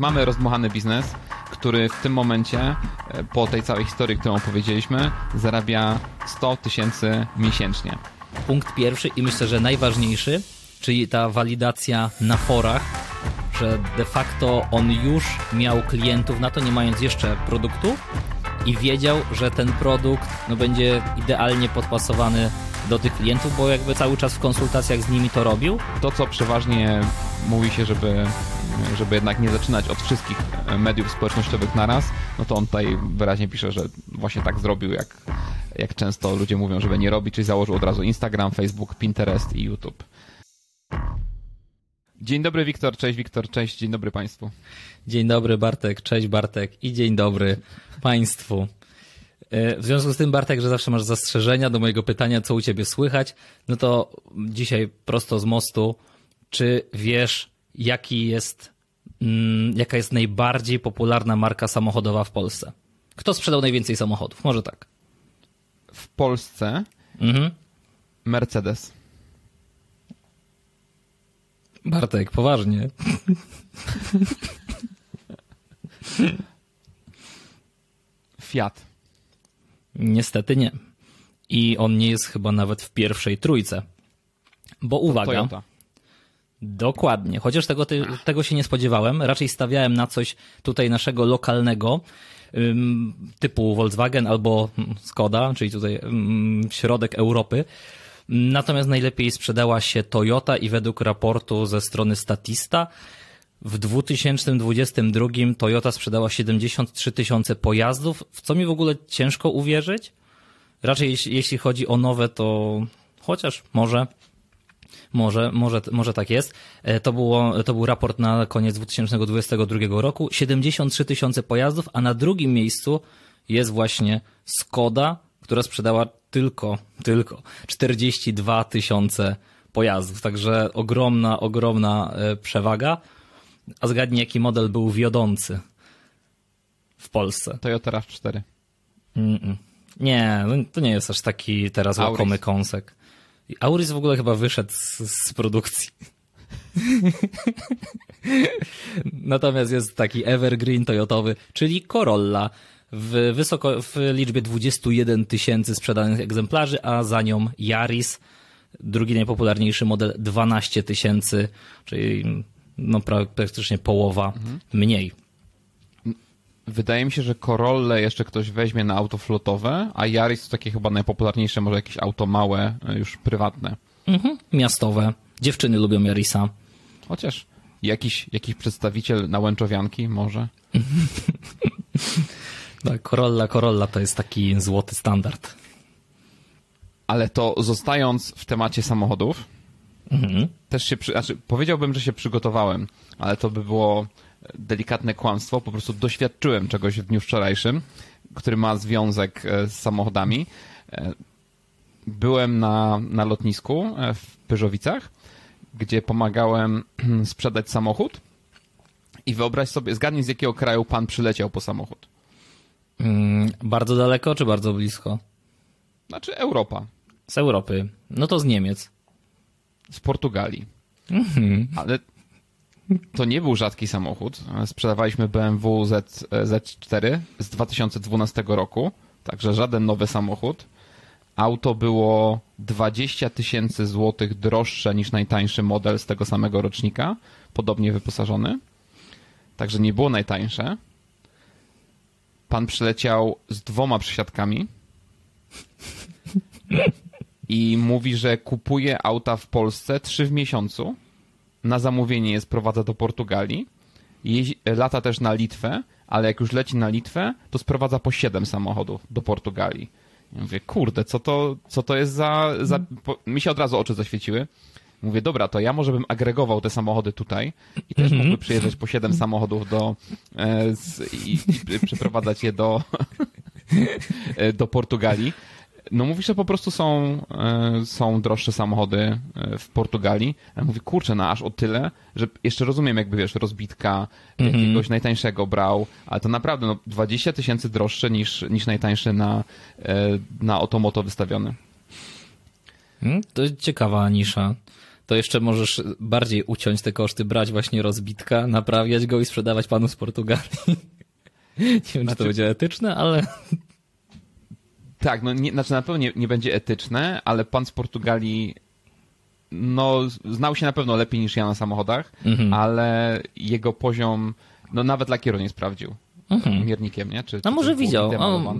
Mamy rozmuchany biznes, który w tym momencie, e, po tej całej historii, którą opowiedzieliśmy, zarabia 100 tysięcy miesięcznie. Punkt pierwszy i myślę, że najważniejszy, czyli ta walidacja na forach, że de facto on już miał klientów na to, nie mając jeszcze produktu i wiedział, że ten produkt no, będzie idealnie podpasowany do tych klientów, bo jakby cały czas w konsultacjach z nimi to robił. To, co przeważnie mówi się, żeby, żeby jednak nie zaczynać od wszystkich mediów społecznościowych naraz, no to on tutaj wyraźnie pisze, że właśnie tak zrobił, jak, jak często ludzie mówią, żeby nie robić, czyli założył od razu Instagram, Facebook, Pinterest i YouTube. Dzień dobry Wiktor, cześć Wiktor, cześć, dzień dobry Państwu. Dzień dobry Bartek, cześć Bartek i dzień dobry Państwu. E, w związku z tym, Bartek, że zawsze masz zastrzeżenia do mojego pytania, co u ciebie słychać, no to dzisiaj prosto z mostu, czy wiesz, jaki jest, jaka jest najbardziej popularna marka samochodowa w Polsce? Kto sprzedał najwięcej samochodów? Może tak. W Polsce mhm. Mercedes. Bartek, poważnie. Fiat. Niestety nie. I on nie jest chyba nawet w pierwszej trójce. Bo uwaga. Toyota. Dokładnie. Chociaż tego, ty, tego się nie spodziewałem. Raczej stawiałem na coś tutaj naszego lokalnego, typu Volkswagen albo Skoda, czyli tutaj środek Europy. Natomiast najlepiej sprzedała się Toyota i według raportu ze strony Statista w 2022 Toyota sprzedała 73 tysiące pojazdów, w co mi w ogóle ciężko uwierzyć. Raczej jeśli chodzi o nowe, to chociaż może, może, może, może tak jest. E, to, było, to był raport na koniec 2022 roku. 73 tysiące pojazdów, a na drugim miejscu jest właśnie Skoda, która sprzedała tylko, tylko 42 tysiące pojazdów. Także ogromna, ogromna e, przewaga. A zgadnij, jaki model był wiodący w Polsce? Toyota RAV4. Mm -mm. Nie, to nie jest aż taki teraz Auris. łakomy kąsek. Auris w ogóle chyba wyszedł z, z produkcji. Natomiast jest taki evergreen toyotowy, czyli Corolla w, wysoko, w liczbie 21 tysięcy sprzedanych egzemplarzy, a za nią Yaris, drugi najpopularniejszy model 12 tysięcy, czyli no praktycznie połowa mhm. mniej. Wydaje mi się, że Corolle jeszcze ktoś weźmie na auto flotowe, a Yaris to takie chyba najpopularniejsze, może jakieś auto małe, e, już prywatne. Mhm. Miastowe. Dziewczyny lubią Yarisa. Chociaż jakiś, jakiś przedstawiciel na łęczowianki może. tak, Corolla, Corolla to jest taki złoty standard. Ale to zostając w temacie samochodów, Mhm. Też się, przy, znaczy powiedziałbym, że się przygotowałem, ale to by było delikatne kłamstwo. Po prostu doświadczyłem czegoś w dniu wczorajszym, który ma związek e, z samochodami. E, byłem na, na lotnisku e, w Pyżowicach, gdzie pomagałem sprzedać samochód. I wyobraź sobie, zgadnij z jakiego kraju pan przyleciał po samochód. Mm, bardzo daleko czy bardzo blisko? Znaczy Europa. Z Europy. No to z Niemiec z Portugalii. Mhm. Ale to nie był rzadki samochód. Sprzedawaliśmy BMW Z, Z4 z 2012 roku, także żaden nowy samochód. Auto było 20 tysięcy złotych droższe niż najtańszy model z tego samego rocznika, podobnie wyposażony. Także nie było najtańsze. Pan przyleciał z dwoma przysiadkami i mówi, że kupuje auta w Polsce trzy w miesiącu. Na zamówienie je sprowadza do Portugalii. Jeździ, lata też na Litwę, ale jak już leci na Litwę, to sprowadza po siedem samochodów do Portugalii. Ja mówię, kurde, co to, co to jest za... za... Po... Mi się od razu oczy zaświeciły. Mówię, dobra, to ja może bym agregował te samochody tutaj i też mm -hmm. mógłby przyjeżdżać po siedem samochodów do, e, z, i, i przeprowadzać je do, e, do Portugalii. No mówi, że po prostu są, e, są droższe samochody e, w Portugalii. Ja mówię, kurczę, no aż o tyle, że jeszcze rozumiem jakby, wiesz, rozbitka mm -hmm. jakiegoś najtańszego brał, ale to naprawdę no, 20 tysięcy droższe niż, niż najtańszy na, e, na Otomoto wystawiony. Hmm, to jest ciekawa nisza. to jeszcze możesz bardziej uciąć te koszty, brać właśnie rozbitka, naprawiać go i sprzedawać panu z Portugalii. Nie wiem, znaczy... czy to znaczy- będzie etyczne, ale... Tak, no nie, znaczy na pewno nie, nie będzie etyczne, ale pan z Portugalii no, znał się na pewno lepiej niż ja na samochodach, mhm. ale jego poziom, no nawet lakieru nie sprawdził. Mhm. Miernikiem, nie? Czy, no może widział. O,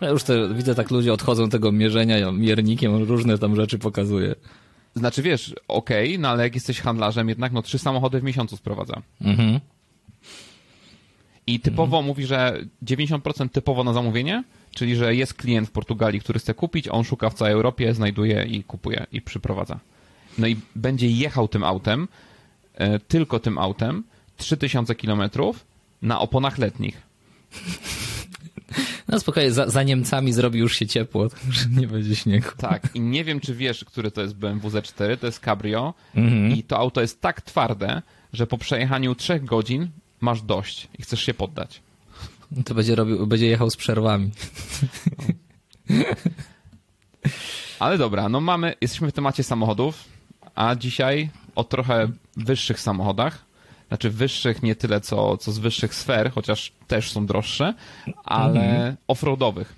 ja już te, widzę tak ludzie odchodzą tego mierzenia miernikiem, on różne tam rzeczy pokazuje. Znaczy wiesz, okej, okay, no ale jak jesteś handlarzem, jednak no trzy samochody w miesiącu sprowadza. Mhm. I typowo mhm. mówi, że 90% typowo na zamówienie, czyli że jest klient w Portugalii, który chce kupić, on szuka w całej Europie, znajduje i kupuje i przyprowadza. No i będzie jechał tym autem, e, tylko tym autem, 3000 kilometrów na oponach letnich. No spokojnie, za, za, Niemcami zrobi już się ciepło, że nie będzie śniegu. Tak, i nie wiem, czy wiesz, który to jest BMW Z4, to jest Cabrio mhm. i to auto jest tak twarde, że po przejechaniu trzech godzin masz dość i chcesz się poddać. To będzie robił, będzie jechał z przerwami. Ale dobra, no mamy, jesteśmy w temacie samochodów, a dzisiaj o trochę wyższych samochodach. Znaczy wyższych nie tyle co, co z wyższych sfer, chociaż też są droższe, ale mhm. offroadowych.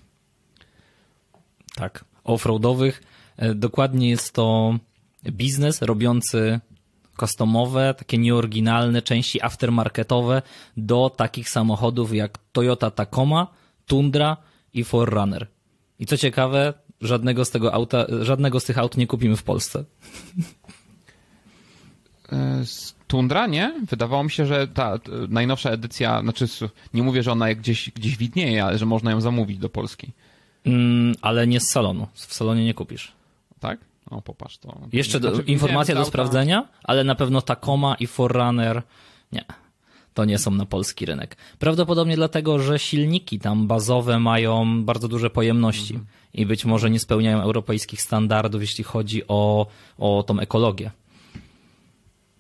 Tak, offroadowych. E, dokładnie jest to biznes robiący customowe, takie nieoryginalne części aftermarketowe do takich samochodów jak Toyota Tacoma, Tundra i Forerunner. I co ciekawe, żadnego z tego auta, żadnego z tych aut nie kupimy w Polsce. E, Tundra, nie? Wydawało mi się, że ta najnowsza edycja, znaczy nie mówię, że ona gdzieś, gdzieś widnieje, ale że można ją zamówić do Polski. Mm, ale nie z salonu. W salonie nie kupisz. Tak? O, popatrz to. Jeszcze do, znaczy, informacja do sprawdzenia, ale na pewno Tacoma i Forerunner nie. To nie są na polski rynek. Prawdopodobnie dlatego, że silniki tam bazowe mają bardzo duże pojemności mhm. i być może nie spełniają europejskich standardów, jeśli chodzi o, o tą ekologię.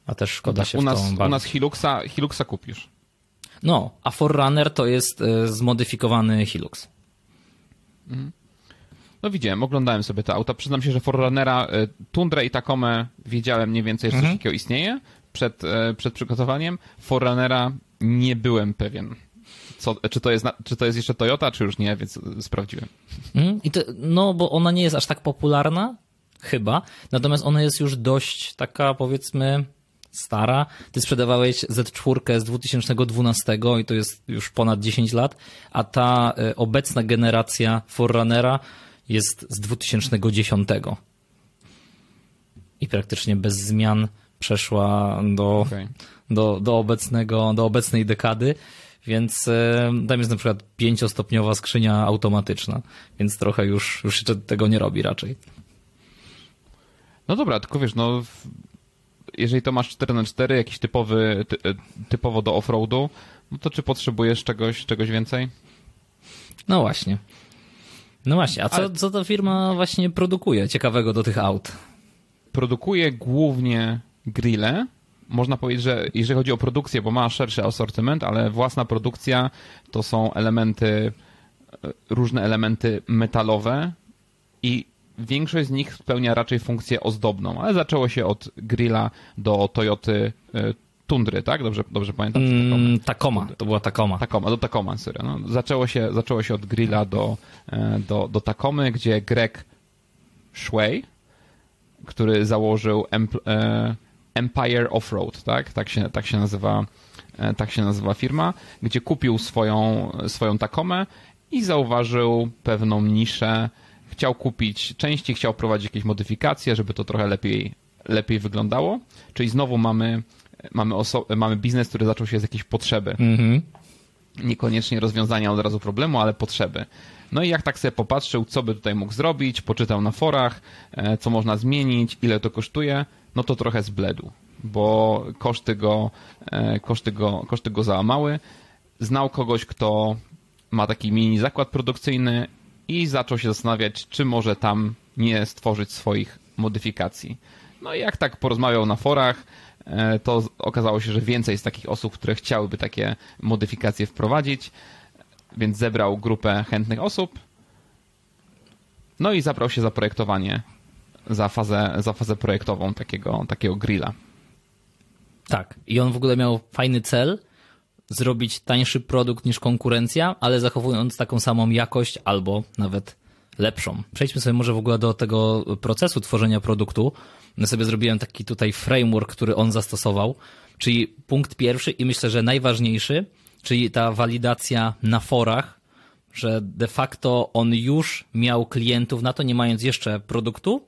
A też szkoda tak, się u nas, w to U nas Hiluxa, Hiluxa kupisz. No, a Forerunner to jest e, zmodyfikowany Hilux. Mhm. No widziałem, oglądałem sobie te auta. Przyznam się, że Forerunnera, e, Tundra i Tacomę wiedziałem mniej więcej, że coś mhm. takiego istnieje przed, e, przed przygotowaniem. Forerunnera nie byłem pewien. Co, czy, to jest, czy to jest jeszcze Toyota, czy już nie, więc sprawdziłem. Mhm. To, no, bo ona nie jest aż tak popularna, chyba. Natomiast ona jest już dość taka, powiedzmy, stara. Ty sprzedawałeś Z4 z 2012 i to jest już ponad 10 lat, a ta e, obecna generacja Forerunnera jest z 2010. I praktycznie bez zmian przeszła do, okay. do, do, obecnego, do obecnej dekady. Więc e, tam jest na przykład pięciostopniowa skrzynia automatyczna, więc trochę już, już się tego nie robi raczej. No dobra, tylko wiesz, no jeżeli to masz 4x4, jakiś typowy, ty, e, typowo do offroadu, no to czy potrzebujesz czegoś, czegoś więcej? No właśnie. No właśnie, a co, Ale... co ta firma właśnie produkuje ciekawego do tych aut? Produkuje głównie grille. Można powiedzieć, że jeżeli chodzi o produkcję, bo ma szerszy asortyment, ale własna produkcja to są elementy, e, różne elementy metalowe i większość z nich spełnia raczej funkcję ozdobną, ale zaczęło się od grilla do Toyoty e, Tundry, tak? Dobrze, dobrze pamiętam? Mm, Tacoma, to była Tacoma. Tacoma, do Tacoma, sorry. No, zaczęło, się, zaczęło się od grilla do, e, do, do Tacomy, gdzie Greg Shway, który założył e, Empire Offroad, tak? Tak się, tak się nazywa tak się nazywa firma, gdzie kupił swoją, swoją Tacomę i zauważył pewną niszę chciał kupić części, chciał prowadzić jakieś modyfikacje, żeby to trochę lepiej, lepiej wyglądało. Czyli znowu mamy, mamy, oso- mamy biznes, który zaczął się z jakiejś potrzeby. Mm-hmm. Niekoniecznie rozwiązania od razu problemu, ale potrzeby. No i jak tak sobie popatrzył, co by tutaj mógł zrobić, poczytał na forach, e, co można zmienić, ile to kosztuje, no to trochę zbledł, bo koszty go, e, koszty go, koszty go załamały. Znał kogoś, kto ma taki mini zakład produkcyjny i zaczął się zastanawiać, czy może tam nie stworzyć swoich modyfikacji. No i jak tak porozmawiał na forach, to okazało się, że więcej jest takich osób, które chciałyby takie modyfikacje wprowadzić, więc zebrał grupę chętnych osób, no i zabrał się za projektowanie za fazę, za fazę projektową takiego, takiego grilla. Tak. I on w ogóle miał fajny cel, zrobić tańszy produkt niż konkurencja, ale zachowując taką samą jakość albo nawet lepszą. Przejdźmy sobie może w ogóle do tego procesu tworzenia produktu. Ja sobie zrobiłem taki tutaj framework, który on zastosował, czyli punkt pierwszy i myślę, że najważniejszy, czyli ta walidacja na forach, że de facto on już miał klientów na to, nie mając jeszcze produktu,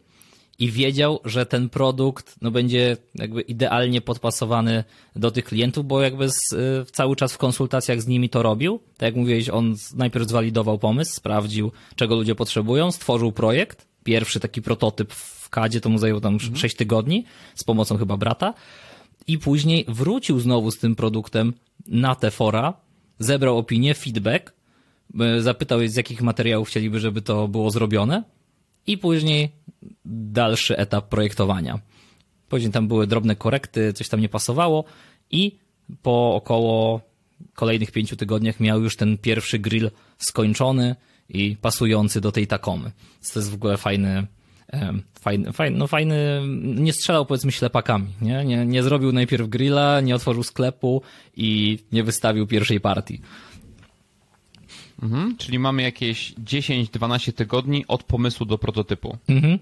i wiedział, że ten produkt no, będzie jakby idealnie podpasowany do tych klientów, bo jakby z, y, cały czas w konsultacjach z nimi to robił. Tak jak mówiłeś, on najpierw zwalidował pomysł, sprawdził, czego ludzie potrzebują, stworzył projekt. Pierwszy taki prototyp w kadzie to mu zajęło tam mhm. 6 tygodni, z pomocą chyba brata. I później wrócił znowu z tym produktem na te fora, zebrał opinię, feedback, y, zapytał z jakich materiałów chcieliby, żeby to było zrobione i później dalszy etap projektowania. Później tam były drobne korekty, coś tam nie pasowało i po około kolejnych pięciu tygodniach miał już ten pierwszy grill skończony i pasujący do tej takomy. To jest w ogóle fajny, fajny, fajny, no fajny, nie strzelał powiedzmy ślepakami, nie? nie? Nie zrobił najpierw grilla, nie otworzył sklepu i nie wystawił pierwszej partii. Mhm, czyli mamy jakieś 10-12 tygodni od pomysłu do prototypu. Mhm.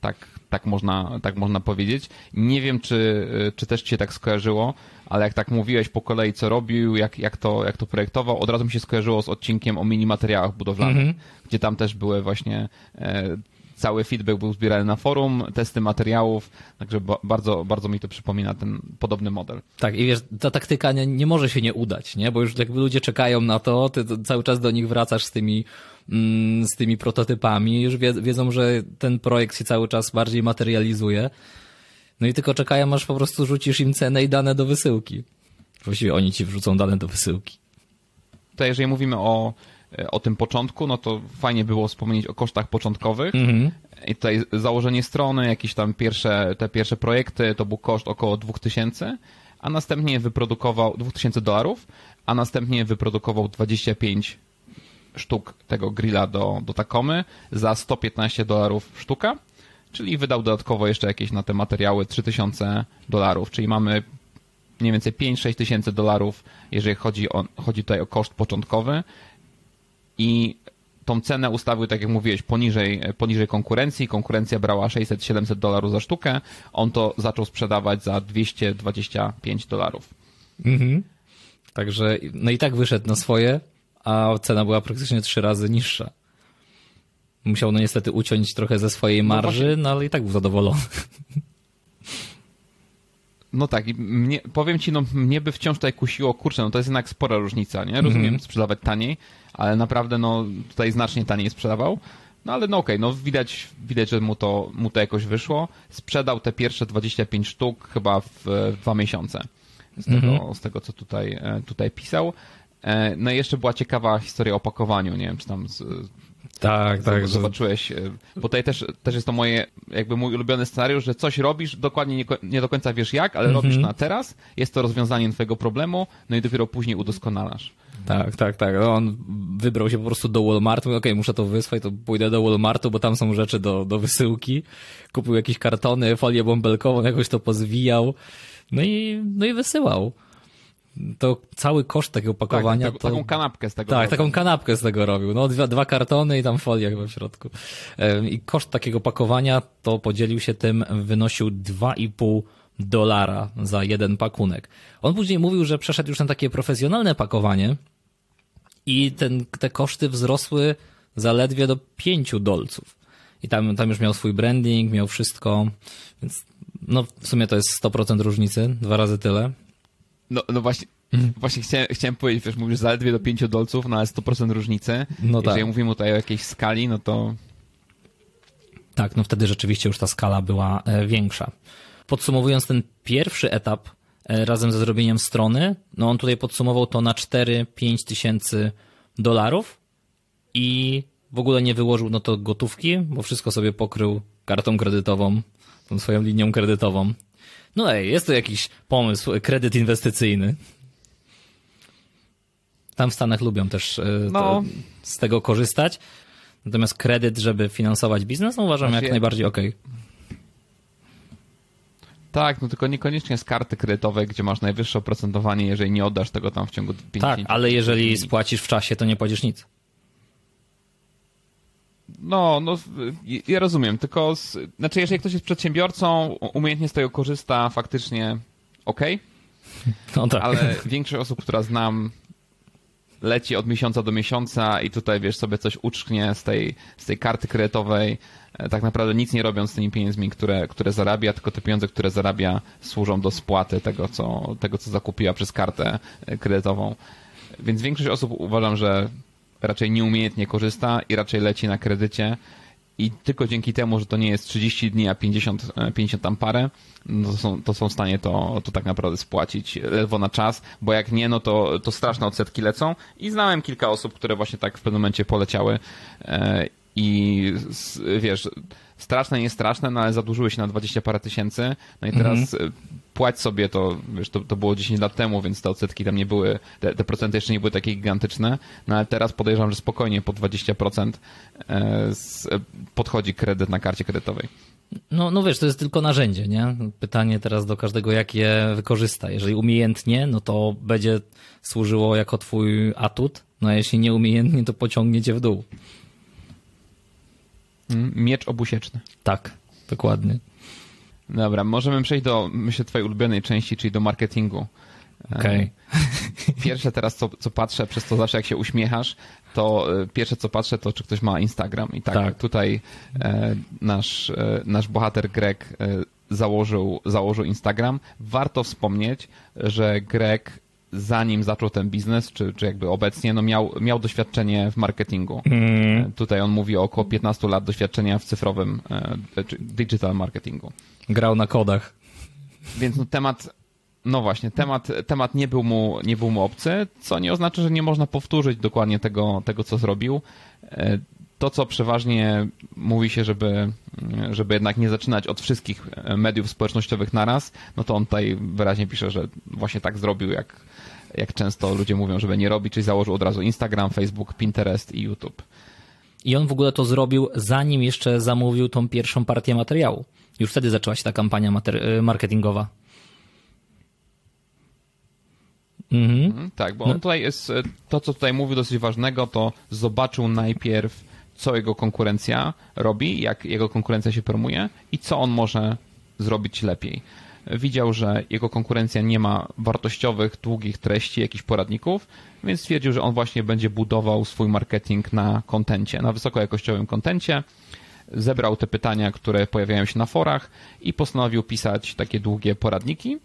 Tak, tak, można, tak można powiedzieć. Nie wiem, czy, czy też ci się tak skojarzyło, ale jak tak mówiłeś po kolei, co robił, jak, jak, to, jak to projektował, od razu mi się skojarzyło z odcinkiem o mini materiałach budowlanych, mhm. gdzie tam też były właśnie e, cały feedback był zbierany na forum, testy materiałów, także bardzo, bardzo mi to przypomina ten podobny model. Tak, i wiesz, ta taktyka nie, nie może się nie udać, nie? Bo już jakby ludzie czekają na to, ty cały czas do nich wracasz z tymi mm, z tymi prototypami, już wie, wiedzą, że ten projekt się cały czas bardziej materializuje. No i tylko czekają, aż po prostu rzucisz im cenę i dane do wysyłki. Właściwie oni ci wrzucą dane do wysyłki. To jeżeli mówimy o o tym początku, no to fajnie było wspomnieć o kosztach początkowych. Mhm. I tutaj założenie strony, jakieś tam pierwsze, te pierwsze projekty, to był koszt około 2000, a następnie wyprodukował 2000 dolarów, a następnie wyprodukował 25 sztuk tego grilla do, do Takomy za 115 dolarów sztuka, czyli wydał dodatkowo jeszcze jakieś na te materiały 3000 dolarów, czyli mamy mniej więcej 5-6 tysięcy dolarów, jeżeli chodzi, o, chodzi tutaj o koszt początkowy i tą cenę ustawił, tak jak mówiłeś, poniżej, poniżej konkurencji. Konkurencja brała 600-700 dolarów za sztukę. On to zaczął sprzedawać za 225 dolarów. Mhm. Także, no i tak wyszedł na swoje, a cena była praktycznie trzy razy niższa. Musiał no niestety uciąć trochę ze swojej no marży, no, no ale i tak był zadowolony. No tak, mnie, powiem ci, no mnie by wciąż tutaj kusiło, kurczę, no to jest jednak spora różnica, nie? Rozumiem, mm -hmm. sprzedawać taniej, ale naprawdę no tutaj znacznie taniej sprzedawał. No ale no okej, okay, no widać, widać, że mu to, mu to jakoś wyszło. Sprzedał te pierwsze 25 sztuk chyba w, w dwa miesiące. Z tego, mm -hmm. z tego co tutaj, e, tutaj pisał. E, no i jeszcze była ciekawa historia o opakowaniu, nie wiem, czy tam z, tak, tak. Zobaczyłeś, e, bo tutaj też, też jest to moje, jakby mój ulubiony scenariusz, że coś robisz, dokładnie nie, nie do końca wiesz jak, ale mm -hmm. robisz na teraz, jest to rozwiązanie twojego problemu, no i dopiero później udoskonalasz. Tak, tak, tak. No, on wybrał się po prostu do Walmartu. Okej, okay, muszę to wysłać, to pójdę do Walmartu, bo tam są rzeczy do, do wysyłki. Kupił jakieś kartony, folię bąbelkową, jakoś to pozwijał. No i, no i wysyłał. To cały koszt takiego opakowania. Tak, to... Taką kanapkę z tego Tak, robił. taką kanapkę z tego robił. No, dwa, dwa kartony i tam folia chyba w środku. I koszt takiego pakowania to podzielił się tym, wynosił 2,5 dolara za jeden pakunek. On później mówił, że przeszedł już na takie profesjonalne pakowanie, i ten, te koszty wzrosły zaledwie do 5 dolców. I tam, tam już miał swój branding, miał wszystko, więc no w sumie to jest 100% różnicy, dwa razy tyle. No, no właśnie, mhm. właśnie chciałem, chciałem powiedzieć, wiesz, mówisz zaledwie do 5 dolców, no ale 100% różnicy. No Jeżeli tak. mówimy tutaj o jakiejś skali, no to... Tak, no wtedy rzeczywiście już ta skala była e, większa. Podsumowując ten pierwszy etap E, razem ze zrobieniem strony. No on tutaj podsumował to na 4-5 tysięcy dolarów i w ogóle nie wyłożył no to gotówki, bo wszystko sobie pokrył kartą kredytową, tą swoją linią kredytową. No ej, jest to jakiś pomysł, kredyt inwestycyjny. Tam w Stanach lubią też e, no. z tego korzystać. Natomiast kredyt, żeby finansować biznes, no uważam Właśnie... jak najbardziej okej. Okay Tak, no tylko niekoniecznie z karty kredytowej, gdzie masz najwyższe oprocentowanie, jeżeli nie oddasz tego tam w ciągu 50 Tak, ale jeżeli spłacisz w czasie, to nie płacisz nic. No, no, ja rozumiem, tylko, z, znaczy jeżeli ktoś jest przedsiębiorcą, umiejętnie z tego korzysta, faktycznie okej, okay, no tak. ale większość osób, która znam, leci od miesiąca do miesiąca i tutaj, wiesz, sobie coś uczknie z tej, z tej karty kredytowej, e, tak naprawdę nic nie robiąc z tymi pieniędzmi, które, które zarabia, tylko te pieniądze, które zarabia służą do spłaty tego, co, tego, co zakupiła przez kartę e, kredytową. Więc większość osób uważam, że raczej nieumiejętnie korzysta i raczej leci na kredycie. I tylko dzięki temu, że to nie jest 30 dni, a 50, 50 tam parę, no to, są, to są w stanie to, to tak naprawdę spłacić ledwo na czas, bo jak nie, no to, to straszne odsetki lecą. I znałem kilka osób, które właśnie tak w pewnym momencie poleciały e, i wiesz, straszne, nie straszne, no ale zadłużyły się na 20 parę tysięcy, no i teraz mhm. Płać sobie to, wiesz, to, to było 10 lat temu, więc te odsetki tam nie były, te, te procenty jeszcze nie były takie gigantyczne, no ale teraz podejrzewam, że spokojnie po 20% e, podchodzi kredyt na karcie kredytowej. No, no wiesz, to jest tylko narzędzie, nie? Pytanie teraz do każdego, jak je wykorzysta. Jeżeli umiejętnie, no to będzie służyło jako twój atut, no a jeśli nieumiejętnie, to pociągnie cię w dół. Miecz obusieczny. Tak, dokładnie. Dobra, możemy przejść do, myślę, twojej ulubionej części, czyli do marketingu. Okay. Pierwsze teraz, co, co patrzę, przez to zawsze jak się uśmiechasz, to e, pierwsze, co patrzę, to czy ktoś ma Instagram. I tak, tak. tutaj e, nasz, e, nasz bohater Greg e, założył, założył Instagram. Warto wspomnieć, że Greg zanim zaczął ten biznes, czy, czy jakby obecnie, no miał, miał doświadczenie w marketingu. Mm. Tutaj on mówi o około 15 lat doświadczenia w cyfrowym e, digital marketingu. Grał na kodach. Więc no temat, no właśnie, temat, temat nie, był mu, nie był mu obcy, co nie oznacza, że nie można powtórzyć dokładnie tego, tego co zrobił. E, to, co przeważnie mówi się, żeby, żeby jednak nie zaczynać od wszystkich mediów społecznościowych naraz, no to on tutaj wyraźnie pisze, że właśnie tak zrobił, jak, jak często ludzie mówią, żeby nie robić, czyli założył od razu Instagram, Facebook, Pinterest i YouTube. I on w ogóle to zrobił, zanim jeszcze zamówił tą pierwszą partię materiału. Już wtedy zaczęła się ta kampania marketingowa. Mhm. mhm. Tak, bo on no. tutaj jest, to co tutaj mówił dosyć ważnego, to zobaczył najpierw co jego konkurencja robi, jak jego konkurencja się promuje i co on może zrobić lepiej. Widział, że jego konkurencja nie ma wartościowych, długich treści, jakichś poradników, więc stwierdził, że on właśnie będzie budował swój marketing na kontencie, na wysokojakościowym kontencie. Zebrał te pytania, które pojawiają się na forach i postanowił pisać takie długie poradniki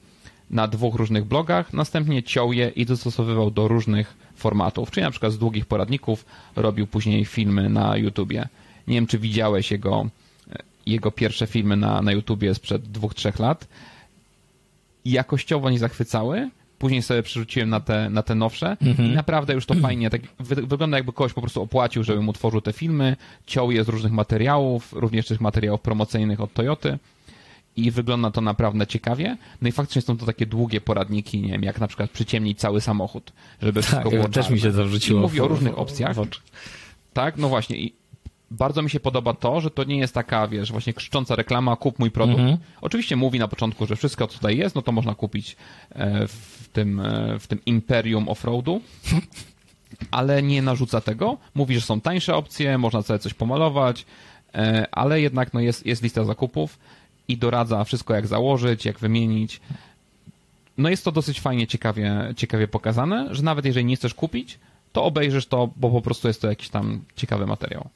na dwóch różnych blogach, następnie ciął je i dostosowywał do różnych formatów, czyli na przykład z długich poradników robił później filmy na YouTubie. Nie wiem, czy widziałeś jego, jego pierwsze filmy na, na YouTubie sprzed dwóch, trzech lat. Jakościowo nie zachwycały, później sobie przerzuciłem na te, na te nowsze mhm. i naprawdę już to fajnie, tak wygląda jakby kogoś po prostu opłacił, żeby mu tworzył te filmy, ciął je z różnych materiałów, również tych materiałów promocyjnych od Toyoty i wygląda to naprawdę ciekawie. No i faktycznie są to takie długie poradniki, nie wiem, jak na przykład przyciemnić cały samochód, żeby wszystko tak, było też mi się. I mówi o różnych opcjach. Tak, no właśnie i bardzo mi się podoba to, że to nie jest taka, wiesz, właśnie krzycząca reklama, kup mój produkt. Mhm. Oczywiście mówi na początku, że wszystko, co tutaj jest, no to można kupić e, w tym, e, w tym imperium offroadu, ale nie narzuca tego. Mówi, że są tańsze opcje, można sobie coś pomalować, e, ale jednak no jest, jest lista zakupów i doradza wszystko, jak założyć, jak wymienić. No jest to dosyć fajnie, ciekawie, ciekawie pokazane, że nawet jeżeli nie chcesz kupić, to obejrzysz to, bo po prostu jest to jakiś tam ciekawy materiał.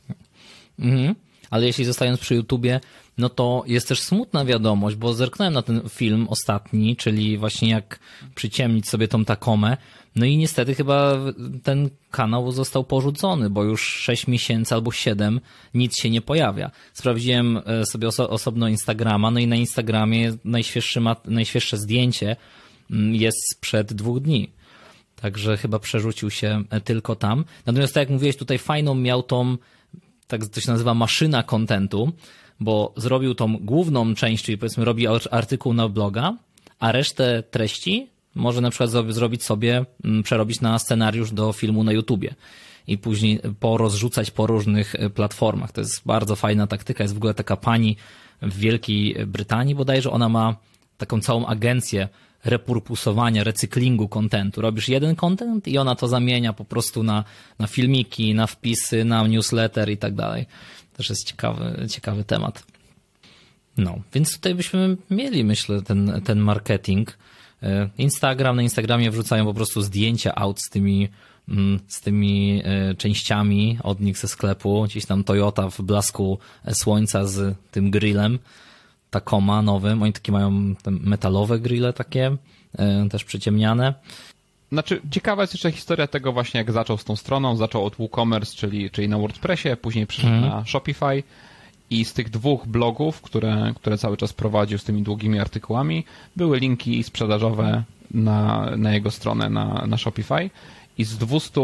Mhm. Ale jeśli zostając przy YouTubie, no to jest też smutna wiadomość, bo zerknąłem na ten film ostatni, czyli właśnie jak przyciemnić sobie tą takomę, no i niestety chyba ten kanał został porzucony, bo już 6 miesięcy albo 7 nic się nie pojawia. Sprawdziłem e, sobie oso osobno Instagrama, no i na Instagramie najświeższe, zdjęcie mm, jest sprzed dwóch dni. Także chyba przerzucił się e, tylko tam. Natomiast tak jak mówiłeś, tutaj fajną miał tą, tak to się nazywa maszyna kontentu, bo zrobił tą główną część, czyli powiedzmy robi artykuł na bloga, a resztę treści może na przykład zrobić sobie, mm, przerobić na scenariusz do filmu na YouTubie i później porozrzucać po różnych e, platformach. To jest bardzo fajna taktyka. Jest w ogóle taka pani w Wielkiej Brytanii bodajże, ona ma taką całą agencję repurpusowania, recyklingu kontentu. Robisz jeden content i ona to zamienia po prostu na, na filmiki, na wpisy, na newsletter i tak dalej. Też jest ciekawy, ciekawy temat. No, więc tutaj byśmy mieli, myślę, ten, ten marketing. E, Instagram, na Instagramie wrzucają po prostu zdjęcia aut z tymi, mm, z tymi e, częściami od nich ze sklepu. Gdzieś tam Toyota w blasku słońca z tym grillem. Tacoma nowym. Oni takie mają metalowe grille takie, e, też przyciemniane. Znaczy, ciekawa jest jeszcze historia tego właśnie, jak zaczął z tą stroną. Zaczął od WooCommerce, czyli, czyli na WordPressie, później przeszedł mm. na Shopify i z tych dwóch blogów, które, które cały czas prowadził z tymi długimi artykułami, były linki sprzedażowe na, na jego stronę na, na Shopify i z 200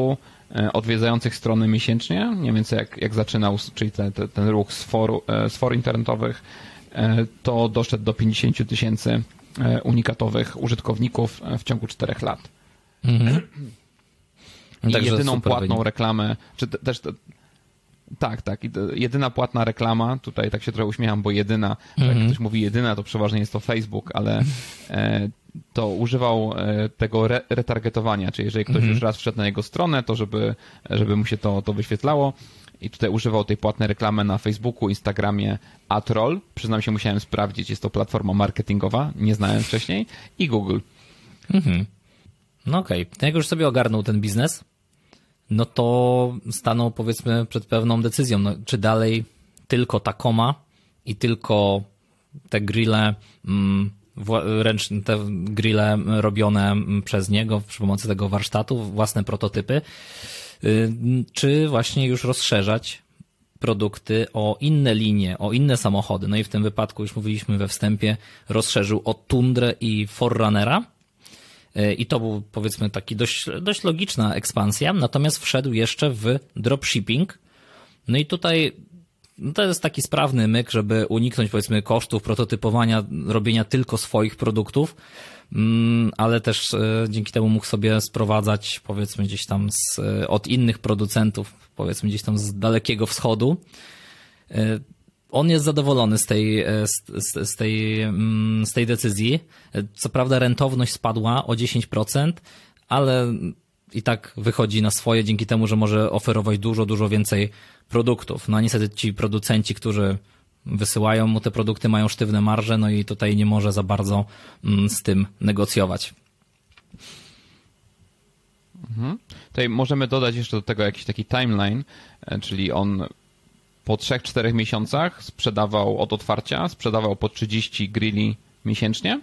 e, odwiedzających strony miesięcznie, mniej więcej jak, jak zaczynał, czyli te, te, ten ruch z, foru, e, z for internetowych, to doszedł do 50 tysięcy unikatowych użytkowników w ciągu 4 lat. Mhm. I Także jedyną płatną wynik. reklamę, czy też tak, tak. Jedyna płatna reklama, tutaj tak się trochę uśmiecham, bo jedyna, jak mhm. ktoś mówi jedyna, to przeważnie jest to Facebook, ale e, to używał e, tego re retargetowania, czyli jeżeli ktoś mhm. już raz wszedł na jego stronę, to żeby, żeby mu się to, to wyświetlało. I tutaj używał tej płatnej reklamy na Facebooku, Instagramie, Atroll. Przyznam się, musiałem sprawdzić, jest to platforma marketingowa, nie znałem wcześniej, i Google. Mhm. No okej. Okay. Jak już sobie ogarnął ten biznes, no to stanął powiedzmy przed pewną decyzją, no, czy dalej tylko Tacoma i tylko te grille, mm, ręczne, te grille robione przez niego przy pomocy tego warsztatu, własne prototypy, czy właśnie już rozszerzać produkty o inne linie, o inne samochody. No i w tym wypadku, już mówiliśmy we wstępie, rozszerzył o Tundrę i Forerunnera, E, I to był powiedzmy taki dość, dość logiczna ekspansja, natomiast wszedł jeszcze w dropshipping. No i tutaj no to jest taki sprawny myk, żeby uniknąć powiedzmy kosztów prototypowania, robienia tylko swoich produktów, ale też e, dzięki temu mógł sobie sprowadzać powiedzmy gdzieś tam z, e, od innych producentów, powiedzmy gdzieś tam z dalekiego wschodu on jest zadowolony z tej, e, z, z, tej, mm, z tej decyzji. Co prawda rentowność spadła o 10%, ale i tak wychodzi na swoje dzięki temu, że może oferować dużo, dużo więcej produktów. No a niestety ci producenci, którzy wysyłają mu te produkty, mają sztywne marże, no i tutaj nie może za bardzo mm, z tym negocjować. Mhm. Tutaj możemy dodać jeszcze do tego jakiś taki timeline, e, czyli on po 3-4 miesiącach sprzedawał od otwarcia, sprzedawał po 30 grilli miesięcznie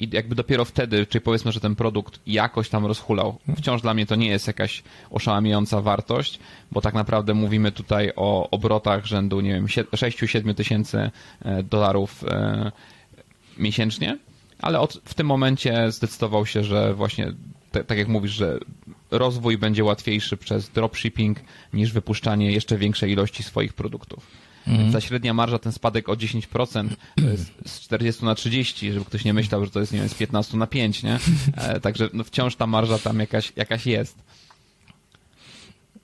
i jakby dopiero wtedy, czyli powiedzmy, że ten produkt jakoś tam rozhulał. Wciąż dla mnie to nie jest jakaś oszałamiająca wartość, bo tak naprawdę mówimy tutaj o obrotach rzędu, nie wiem, 6-7 tysięcy e, dolarów e, miesięcznie, ale od, w tym momencie zdecydował się, że właśnie tak jak mówisz, że rozwój będzie łatwiejszy przez dropshipping niż wypuszczanie jeszcze większej ilości swoich produktów. Mm. Ta średnia marża, ten spadek o 10% z 40 na 30, żeby ktoś nie myślał, że to jest, nie wiem, z 15 na 5, nie? E, także no, wciąż ta marża tam jakaś, jakaś jest.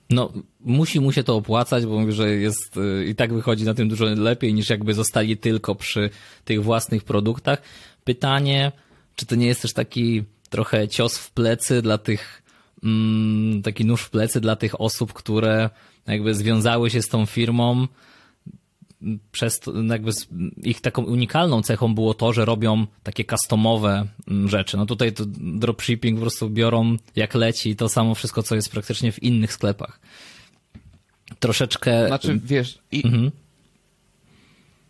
No, musi mu się to opłacać, bo mówi, że jest y, i tak wychodzi na tym dużo lepiej niż jakby zostali tylko przy tych własnych produktach. Pytanie, czy to nie jest też taki trochę cios w plecy dla tych, mm, taki nóż w plecy dla tych osób, które jakby związały się z tą firmą. Przez to, jakby ich taką unikalną cechą było to, że robią takie customowe mm, rzeczy. No tutaj to dropshipping po prostu biorą jak leci to samo wszystko, co jest praktycznie w innych sklepach. Troszeczkę. Znaczy, wiesz, i, mhm.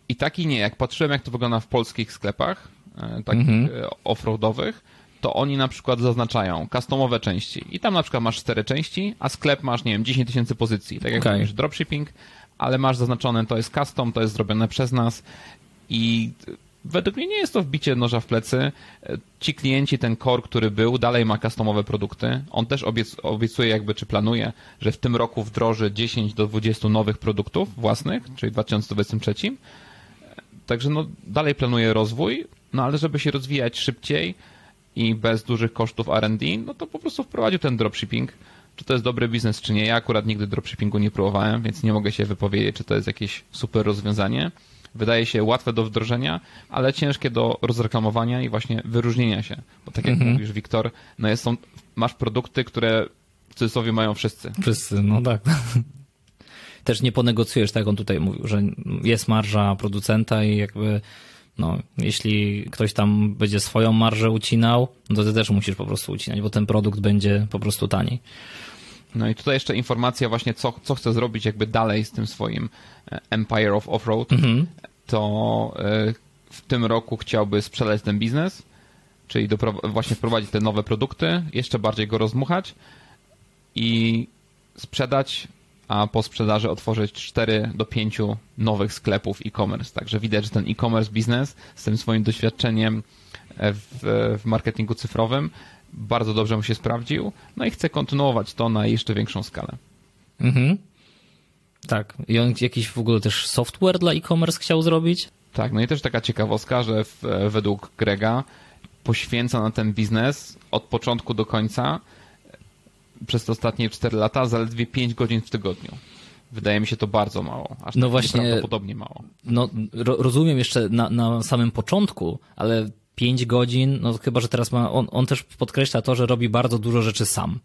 i tak i nie. Jak patrzyłem, jak to wygląda w polskich sklepach, e, takich. E, offroadowych, to oni na przykład zaznaczają customowe części i tam na przykład masz cztery części, a sklep masz, nie wiem, 10 tysięcy pozycji, tak jak okay. mówisz, dropshipping, ale masz zaznaczone, to jest custom, to jest zrobione przez nas i według mnie nie jest to wbicie noża w plecy. Ci klienci, ten core, który był, dalej ma customowe produkty. On też obiecuje jakby, czy planuje, że w tym roku wdroży 10 do 20 nowych produktów własnych, czyli w 2023. Także no, dalej planuje rozwój, no ale żeby się rozwijać szybciej, i bez dużych kosztów R&D, no to po prostu wprowadził ten dropshipping. Czy to jest dobry biznes, czy nie? Ja akurat nigdy dropshippingu nie próbowałem, więc nie mogę się wypowiedzieć, czy to jest jakieś super rozwiązanie. wydaje się łatwe do wdrożenia, ale ciężkie do rozreklamowania i właśnie wyróżnienia się. Bo tak jak mhm. mówisz, Wiktor, no jest, są, masz produkty, które w cudzysłowie mają wszyscy. Wszyscy, no tak. Też nie ponegocjujesz, tak jak on tutaj mówił, że jest marża producenta i jakby no, jeśli ktoś tam będzie swoją marżę ucinał, no to ty też musisz po prostu ucinać, bo ten produkt będzie po prostu taniej. No i tutaj jeszcze informacja właśnie, co, co chce zrobić jakby dalej z tym swoim e, Empire of Offroad. Mhm. To e, w tym roku chciałby sprzedać ten biznes, czyli właśnie wprowadzić te nowe produkty, jeszcze bardziej go rozmuchać i sprzedać, a po sprzedaży otworzyć 4 do 5 nowych sklepów e-commerce. Także widać, że ten e-commerce biznes z tym swoim doświadczeniem e, w, w marketingu cyfrowym bardzo dobrze mu się sprawdził, no i chce kontynuować to na jeszcze większą skalę. Mhm. Tak. I on jakiś w ogóle też software dla e-commerce chciał zrobić? Tak, no i też taka ciekawostka, że w, według Grega poświęca na ten biznes od początku do końca przez te ostatnie 4 lata zaledwie 5 godzin w tygodniu. Wydaje mi się to bardzo mało, aż no tak właśnie, prawdopodobnie mało. No, ro, rozumiem jeszcze na, na samym początku, ale 5 godzin, no chyba, że teraz ma, on, on też podkreśla to, że robi bardzo dużo rzeczy sam.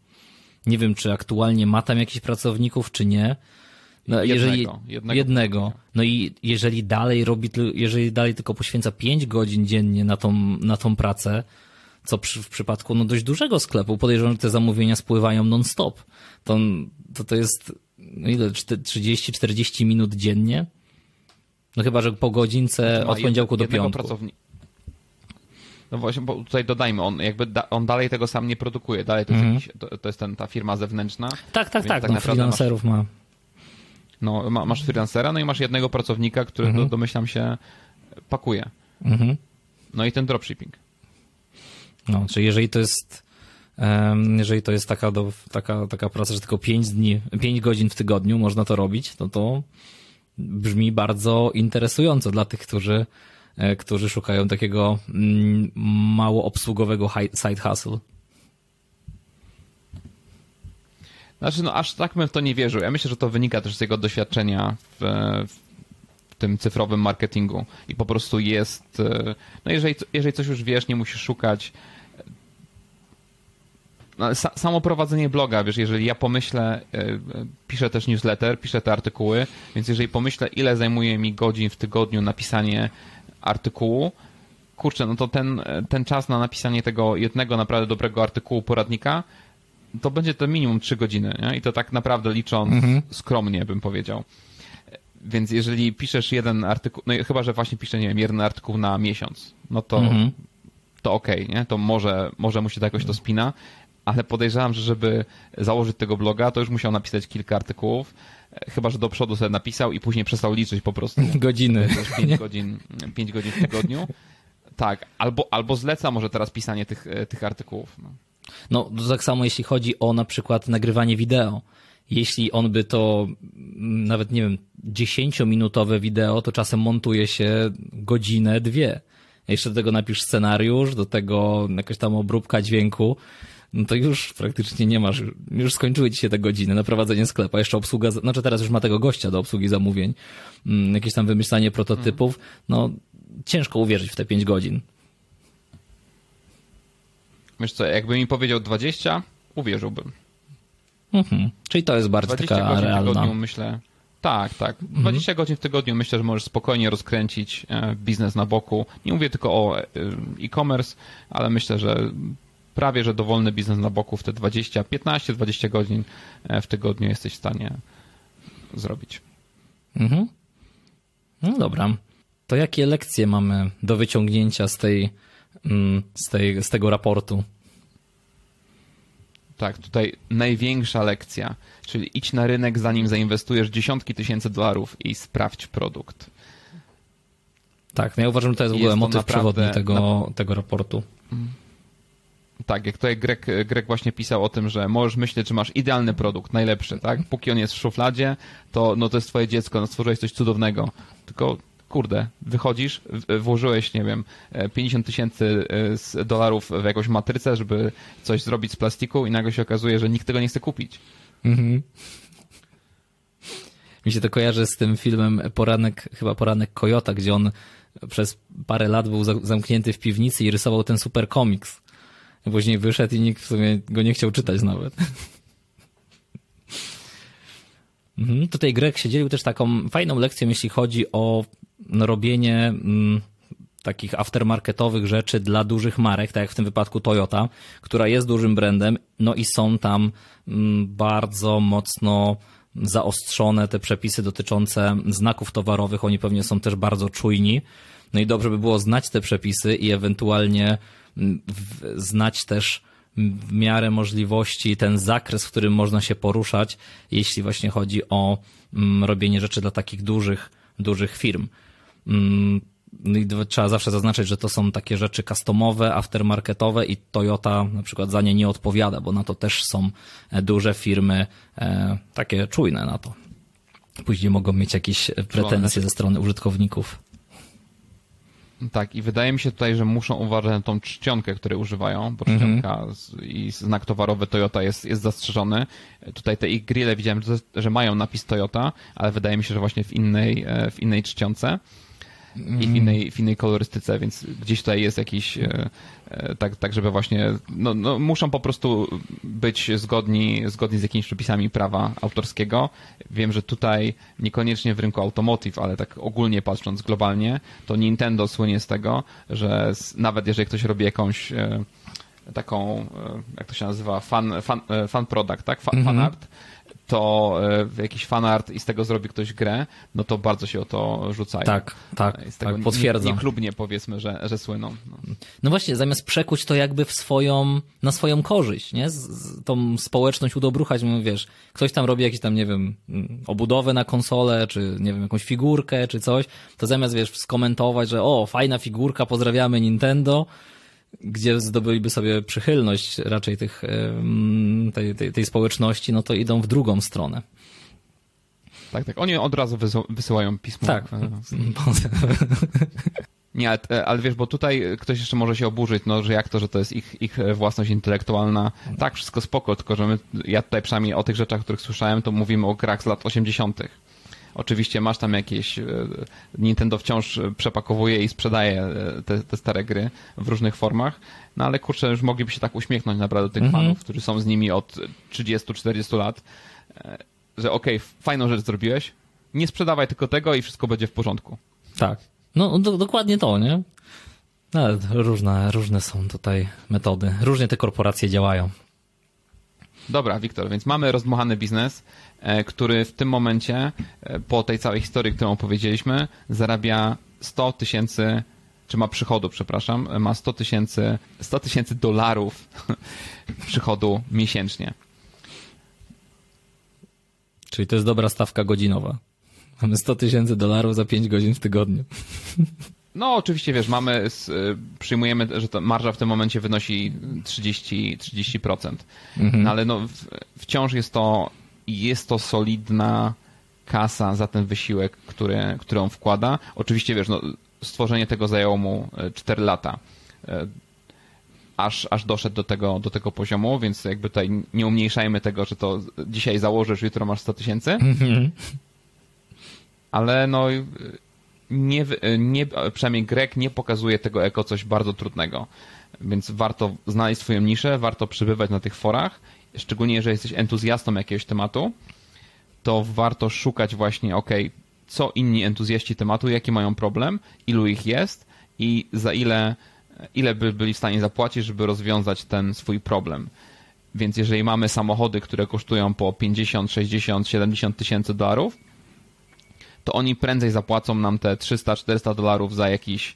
Nie wiem, czy aktualnie ma tam jakichś pracowników, czy nie. No, jednego, jeżeli, jednego. jednego. No i jeżeli dalej robi, jeżeli dalej tylko poświęca 5 godzin dziennie na tą, na tą pracę, co przy, w przypadku no, dość dużego sklepu, podejrzewam, że te zamówienia spływają non-stop. To, to, to jest no ile, 30-40 minut dziennie? No chyba, że po godzince znaczy od poniedziałku do piątku. Pracowni- no właśnie, bo tutaj dodajmy, on jakby da, on dalej tego sam nie produkuje, dalej to, mm. jest, jakiś, to, to, jest ten, ta firma zewnętrzna. Tak, tak, tak, tak no, freelancerów masz, ma. No, ma, masz freelancera, no i masz jednego pracownika, który mm -hmm. do, domyślam się pakuje. Mm -hmm. No i ten dropshipping. No, czyli jeżeli to jest jeżeli to jest taka, do, taka, taka praca, że tylko 5 dni, 5 godzin w tygodniu można to robić, to to brzmi bardzo interesująco dla tych, którzy E, którzy szukają takiego mm, mało obsługowego side hustle. Znaczy, no aż tak bym w to nie wierzył. Ja myślę, że to wynika też z jego doświadczenia w, w tym cyfrowym marketingu i po prostu jest, e, no jeżeli, jeżeli coś już wiesz, nie musisz szukać no, samo prowadzenie bloga, wiesz, jeżeli ja pomyślę, e, piszę też newsletter, piszę te artykuły, więc jeżeli pomyślę, ile zajmuje mi godzin w tygodniu napisanie artykułu, kurczę, no to ten, ten czas na napisanie tego jednego naprawdę dobrego artykułu, poradnika, to będzie to minimum 3 godziny. Nie? I to tak naprawdę licząc mhm. skromnie, bym powiedział. Więc jeżeli piszesz jeden artykuł, no chyba, że właśnie piszę, nie wiem, jeden artykuł na miesiąc, no to, mhm. to okej, okay, nie? To może, może mu się to jakoś to spina, ale podejrzewam, że żeby założyć tego bloga, to już musiał napisać kilka artykułów, Chyba, że do przodu sobie napisał i później przestał liczyć po prostu. Godziny. 5 godzin, 5 godzin w tygodniu. Tak, albo, albo zleca może teraz pisanie tych, e, tych artykułów. No. no, tak samo jeśli chodzi o na przykład nagrywanie wideo. Jeśli on by to, mm, nawet nie wiem, 10-minutowe wideo, to czasem montuje się godzinę, dwie. Jeszcze do tego napisz scenariusz, do tego jakaś tam obróbka dźwięku no to już praktycznie nie masz, już skończyły ci się te godziny na prowadzenie sklepu, jeszcze obsługa, znaczy teraz już ma tego gościa do obsługi zamówień, mm, jakieś tam wymyślanie prototypów, no ciężko uwierzyć w te 5 godzin. Wiesz co, jakby mi powiedział 20, uwierzyłbym. Mhm. Czyli to jest bardzo taka godzin realna. W tygodniu, myślę, tak, tak. 20 mhm. godzin w tygodniu myślę, że możesz spokojnie rozkręcić e, biznes na boku. Nie mówię tylko o e, e-commerce, ale myślę, że prawie że dowolny biznes na boku w te 20, 15-20 godzin e, w tygodniu jesteś w stanie zrobić. Mhm. No dobra. To jakie lekcje mamy do wyciągnięcia z tej, mm, z tej, z tego raportu? Tak, tutaj największa lekcja, czyli idź na rynek zanim zainwestujesz dziesiątki tysięcy dolarów i sprawdź produkt. Tak, no ja uważam, że to jest w ogóle jest motyw naprawdę, przewodni tego, na... tego raportu. Tak, jak tutaj Greg, Greg właśnie pisał o tym, że możesz myśleć, że masz idealny produkt, najlepszy, tak? Póki on jest w szufladzie, to, no to jest twoje dziecko, no stworzyłeś coś cudownego. Tylko, kurde, wychodzisz, włożyłeś, nie wiem, 50 tysięcy e, dolarów w jakąś matrycę, żeby coś zrobić z plastiku i nagle się okazuje, że nikt tego nie chce kupić. Mhm. Mi się to kojarzy z tym filmem Poranek, chyba Poranek Kojota, gdzie on przez parę lat był zamknięty w piwnicy i rysował ten super komiks. Później wyszedł i nikt w sumie go nie chciał czytać nawet. Mhm. Tutaj Greg się dzielił też taką fajną lekcją, jeśli chodzi o robienie mm, takich aftermarketowych rzeczy dla dużych marek, tak jak w tym wypadku Toyota, która jest dużym brandem, no i są tam mm, bardzo mocno zaostrzone te przepisy dotyczące znaków towarowych, oni pewnie są też bardzo czujni. No i dobrze by było znać te przepisy i ewentualnie znać też w miarę możliwości ten zakres, w którym można się poruszać, jeśli właśnie chodzi o robienie rzeczy dla takich dużych, dużych firm. No trzeba zawsze zaznaczyć, że to są takie rzeczy customowe, aftermarketowe i Toyota na przykład za nie nie odpowiada, bo na to też są e, duże firmy e, takie czujne na to. Później mogą mieć jakieś pretensje ze strony użytkowników. Tak, i wydaje mi się tutaj, że muszą uważać na tą czcionkę, której używają, bo czcionka mm -hmm. i znak towarowy Toyota jest, jest zastrzeżony. Tutaj te ich grille widziałem, że, że mają napis Toyota, ale wydaje mi się, że właśnie w innej, e, w innej czcionce i w innej, w innej kolorystyce, więc gdzieś tutaj jest jakiś, e, e, tak, tak żeby właśnie, no, no, muszą po prostu być zgodni, zgodni z jakimiś przepisami prawa autorskiego. Wiem, że tutaj niekoniecznie w rynku automotive, ale tak ogólnie patrząc globalnie, to Nintendo słynie z tego, że nawet jeżeli ktoś robi jakąś e, taką, jak to się nazywa, fan, fan, fan product, tak? Fan, fan art, to e, jakiś fanart i z tego zrobi ktoś grę, no to bardzo się o to rzucają. Tak, tak, z tego tak potwierdzam. Niechlubnie powiedzmy, że, że słyną. No. no. właśnie, zamiast przekuć to jakby w swoją, na swoją korzyść, nie? Z, z tą społeczność udobruchać, no wiesz, ktoś tam robi jakieś tam, nie wiem, obudowę na konsolę, czy nie wiem, jakąś figurkę, czy coś, to zamiast, wiesz, skomentować, że o, fajna figurka, pozdrawiamy Nintendo, gdzie zdobyliby sobie przychylność raczej tych, tej, tej, tej społeczności, no to idą w drugą stronę. Tak, tak. Oni od razu wysyłają pismo. Tak. E, Nie, ale, e, ale, wiesz, bo tutaj ktoś jeszcze może się oburzyć, no, że jak to, że to jest ich, ich własność intelektualna. Tak, wszystko spoko, tylko że my, ja tutaj przynajmniej o tych rzeczach, o których słyszałem, to mówimy o grach z lat 80. Oczywiście masz tam jakieś. E, Nintendo wciąż przepakowuje i sprzedaje e, te, te stare gry w różnych formach. No ale kurczę, już mogliby się tak uśmiechnąć naprawdę tych mhm. fanów, którzy są z nimi od 30-40 lat, e, że okej, okay, fajną rzecz zrobiłeś, nie sprzedawaj tylko tego i wszystko będzie w porządku. Tak. No do, dokładnie to, nie? No, różne, różne są tutaj metody. Różnie te korporacje działają. Dobra, Wiktor, więc mamy rozdmuchany biznes, e, który w tym momencie, e, po tej całej historii, którą opowiedzieliśmy, zarabia 100 tysięcy, czy ma przychodu, przepraszam, ma 100 tysięcy 100 tysięcy dolarów przychodu miesięcznie. Czyli to jest dobra stawka godzinowa. Mamy 100 tysięcy dolarów za 5 godzin w tygodniu. No, oczywiście, wiesz, mamy, przyjmujemy, że ta marża w tym momencie wynosi 30%, 30%. Mhm. No, ale no, wciąż jest to, jest to solidna kasa za ten wysiłek, który, który on wkłada. Oczywiście, wiesz, no, stworzenie tego zajęło mu 4 e, lata. E, aż, aż doszedł do tego, do tego poziomu, więc jakby tutaj nie umniejszajmy tego, że to dzisiaj założysz, jutro masz 100 tysięcy. Mhm. Ale no nie, nie, przynajmniej Grek nie pokazuje tego jako coś bardzo trudnego. Więc warto znaleźć swoją niszę, warto przybywać na tych forach, szczególnie jeżeli jesteś entuzjastą jakiegoś tematu, to warto szukać właśnie, ok, co inni entuzjaści tematu, jaki mają problem, ilu ich jest i za ile, ile by byli w stanie zapłacić, żeby rozwiązać ten swój problem. Więc jeżeli mamy samochody, które kosztują po 50, 60, 70 tysięcy dolarów, to oni prędzej zapłacą nam te 300-400 dolarów za jakiś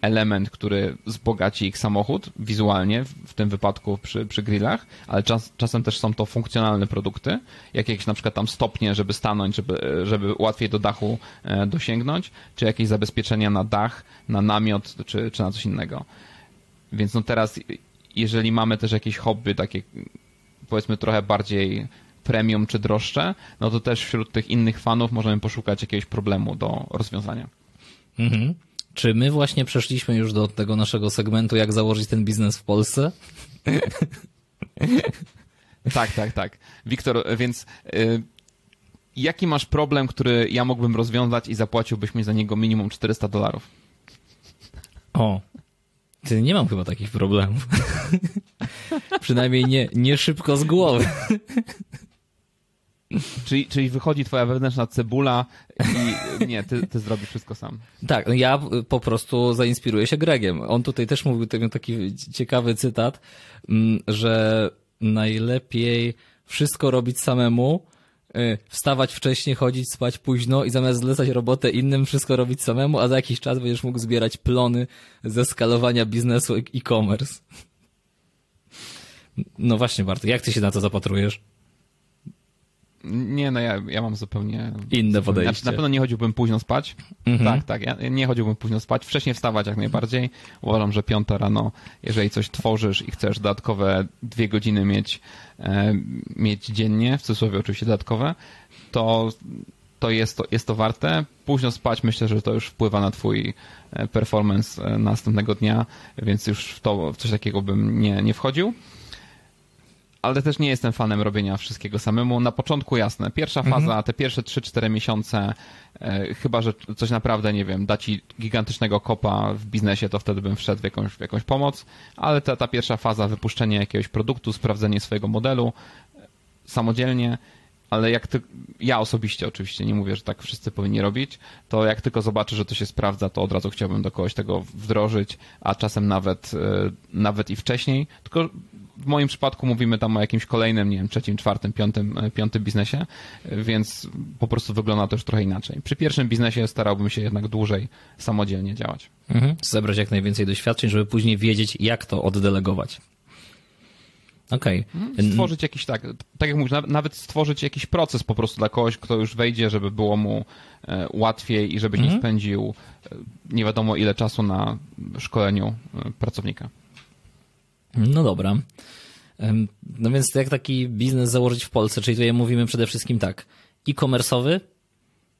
element, który wzbogaci ich samochód wizualnie, w tym wypadku przy, przy grillach, ale czas, czasem też są to funkcjonalne produkty, jak jakieś na przykład tam stopnie, żeby stanąć, żeby, żeby łatwiej do dachu e, dosięgnąć, czy jakieś zabezpieczenia na dach, na namiot, czy, czy na coś innego. Więc no teraz, jeżeli mamy też jakieś hobby takie, powiedzmy trochę bardziej premium czy droższe, no to też wśród tych innych fanów możemy poszukać jakiegoś problemu do rozwiązania. Mhm. Czy my właśnie przeszliśmy już do tego naszego segmentu, jak założyć ten biznes w Polsce? tak, tak, tak. Wiktor, więc y, jaki masz problem, który ja mógłbym rozwiązać i zapłaciłbyś mi za niego minimum 400 dolarów? O, ty nie mam chyba takich problemów. Przynajmniej nie, nie szybko z głowy. Czyli, czyli wychodzi twoja wewnętrzna cebula i nie, ty, ty zrobisz wszystko sam. Tak, no ja po prostu zainspiruję się Gregiem. On tutaj też mówił taki ciekawy cytat, mm, że najlepiej wszystko robić samemu, y, wstawać wcześniej, chodzić spać późno i zamiast zlecać robotę innym, wszystko robić samemu, a za jakiś czas będziesz mógł zbierać plony ze skalowania biznesu e-commerce. No właśnie, Bartek, jak ty się na to zapatrujesz? Nie, no ja, ja mam zupełnie... Inne podejście. Znaczy, na pewno nie chodziłbym późno spać. Mhm. Tak, tak. Ja nie chodziłbym późno spać. Wcześniej wstawać jak najbardziej. Uważam, że piąta rano, jeżeli coś tworzysz i chcesz dodatkowe dwie godziny mieć, e, mieć dziennie, w cudzysłowie oczywiście dodatkowe, to, to, jest to jest to warte. Późno spać myślę, że to już wpływa na twój e, performance e, następnego dnia, więc już w, to, w coś takiego bym nie, nie wchodził ale też nie jestem fanem robienia wszystkiego samemu. Na początku jasne, pierwsza mhm. faza, te pierwsze 3-4 miesiące, e, chyba, że coś naprawdę, nie wiem, da ci gigantycznego kopa w biznesie, to wtedy bym wszedł w jakąś, w jakąś pomoc, ale ta, ta pierwsza faza, wypuszczenie jakiegoś produktu, sprawdzenie swojego modelu e, samodzielnie, ale jak ty, ja osobiście oczywiście, nie mówię, że tak wszyscy powinni robić, to jak tylko zobaczę, że to się sprawdza, to od razu chciałbym do kogoś tego wdrożyć, a czasem nawet, e, nawet i wcześniej, tylko w moim przypadku mówimy tam o jakimś kolejnym, nie wiem, trzecim, czwartym, piątym, e, piątym biznesie, więc po prostu wygląda to już trochę inaczej. Przy pierwszym biznesie starałbym się jednak dłużej samodzielnie działać. Mhm. Zebrać jak najwięcej doświadczeń, żeby później wiedzieć, jak to oddelegować. Okej. Okay. Mhm. Stworzyć jakiś, tak, tak jak mówisz, nawet stworzyć jakiś proces po prostu dla kogoś, kto już wejdzie, żeby było mu e, łatwiej i żeby nie mhm. spędził e, nie wiadomo ile czasu na szkoleniu pracownika. No dobra. No więc jak taki biznes założyć w Polsce? Czyli tutaj mówimy przede wszystkim tak, e-commerce'owy,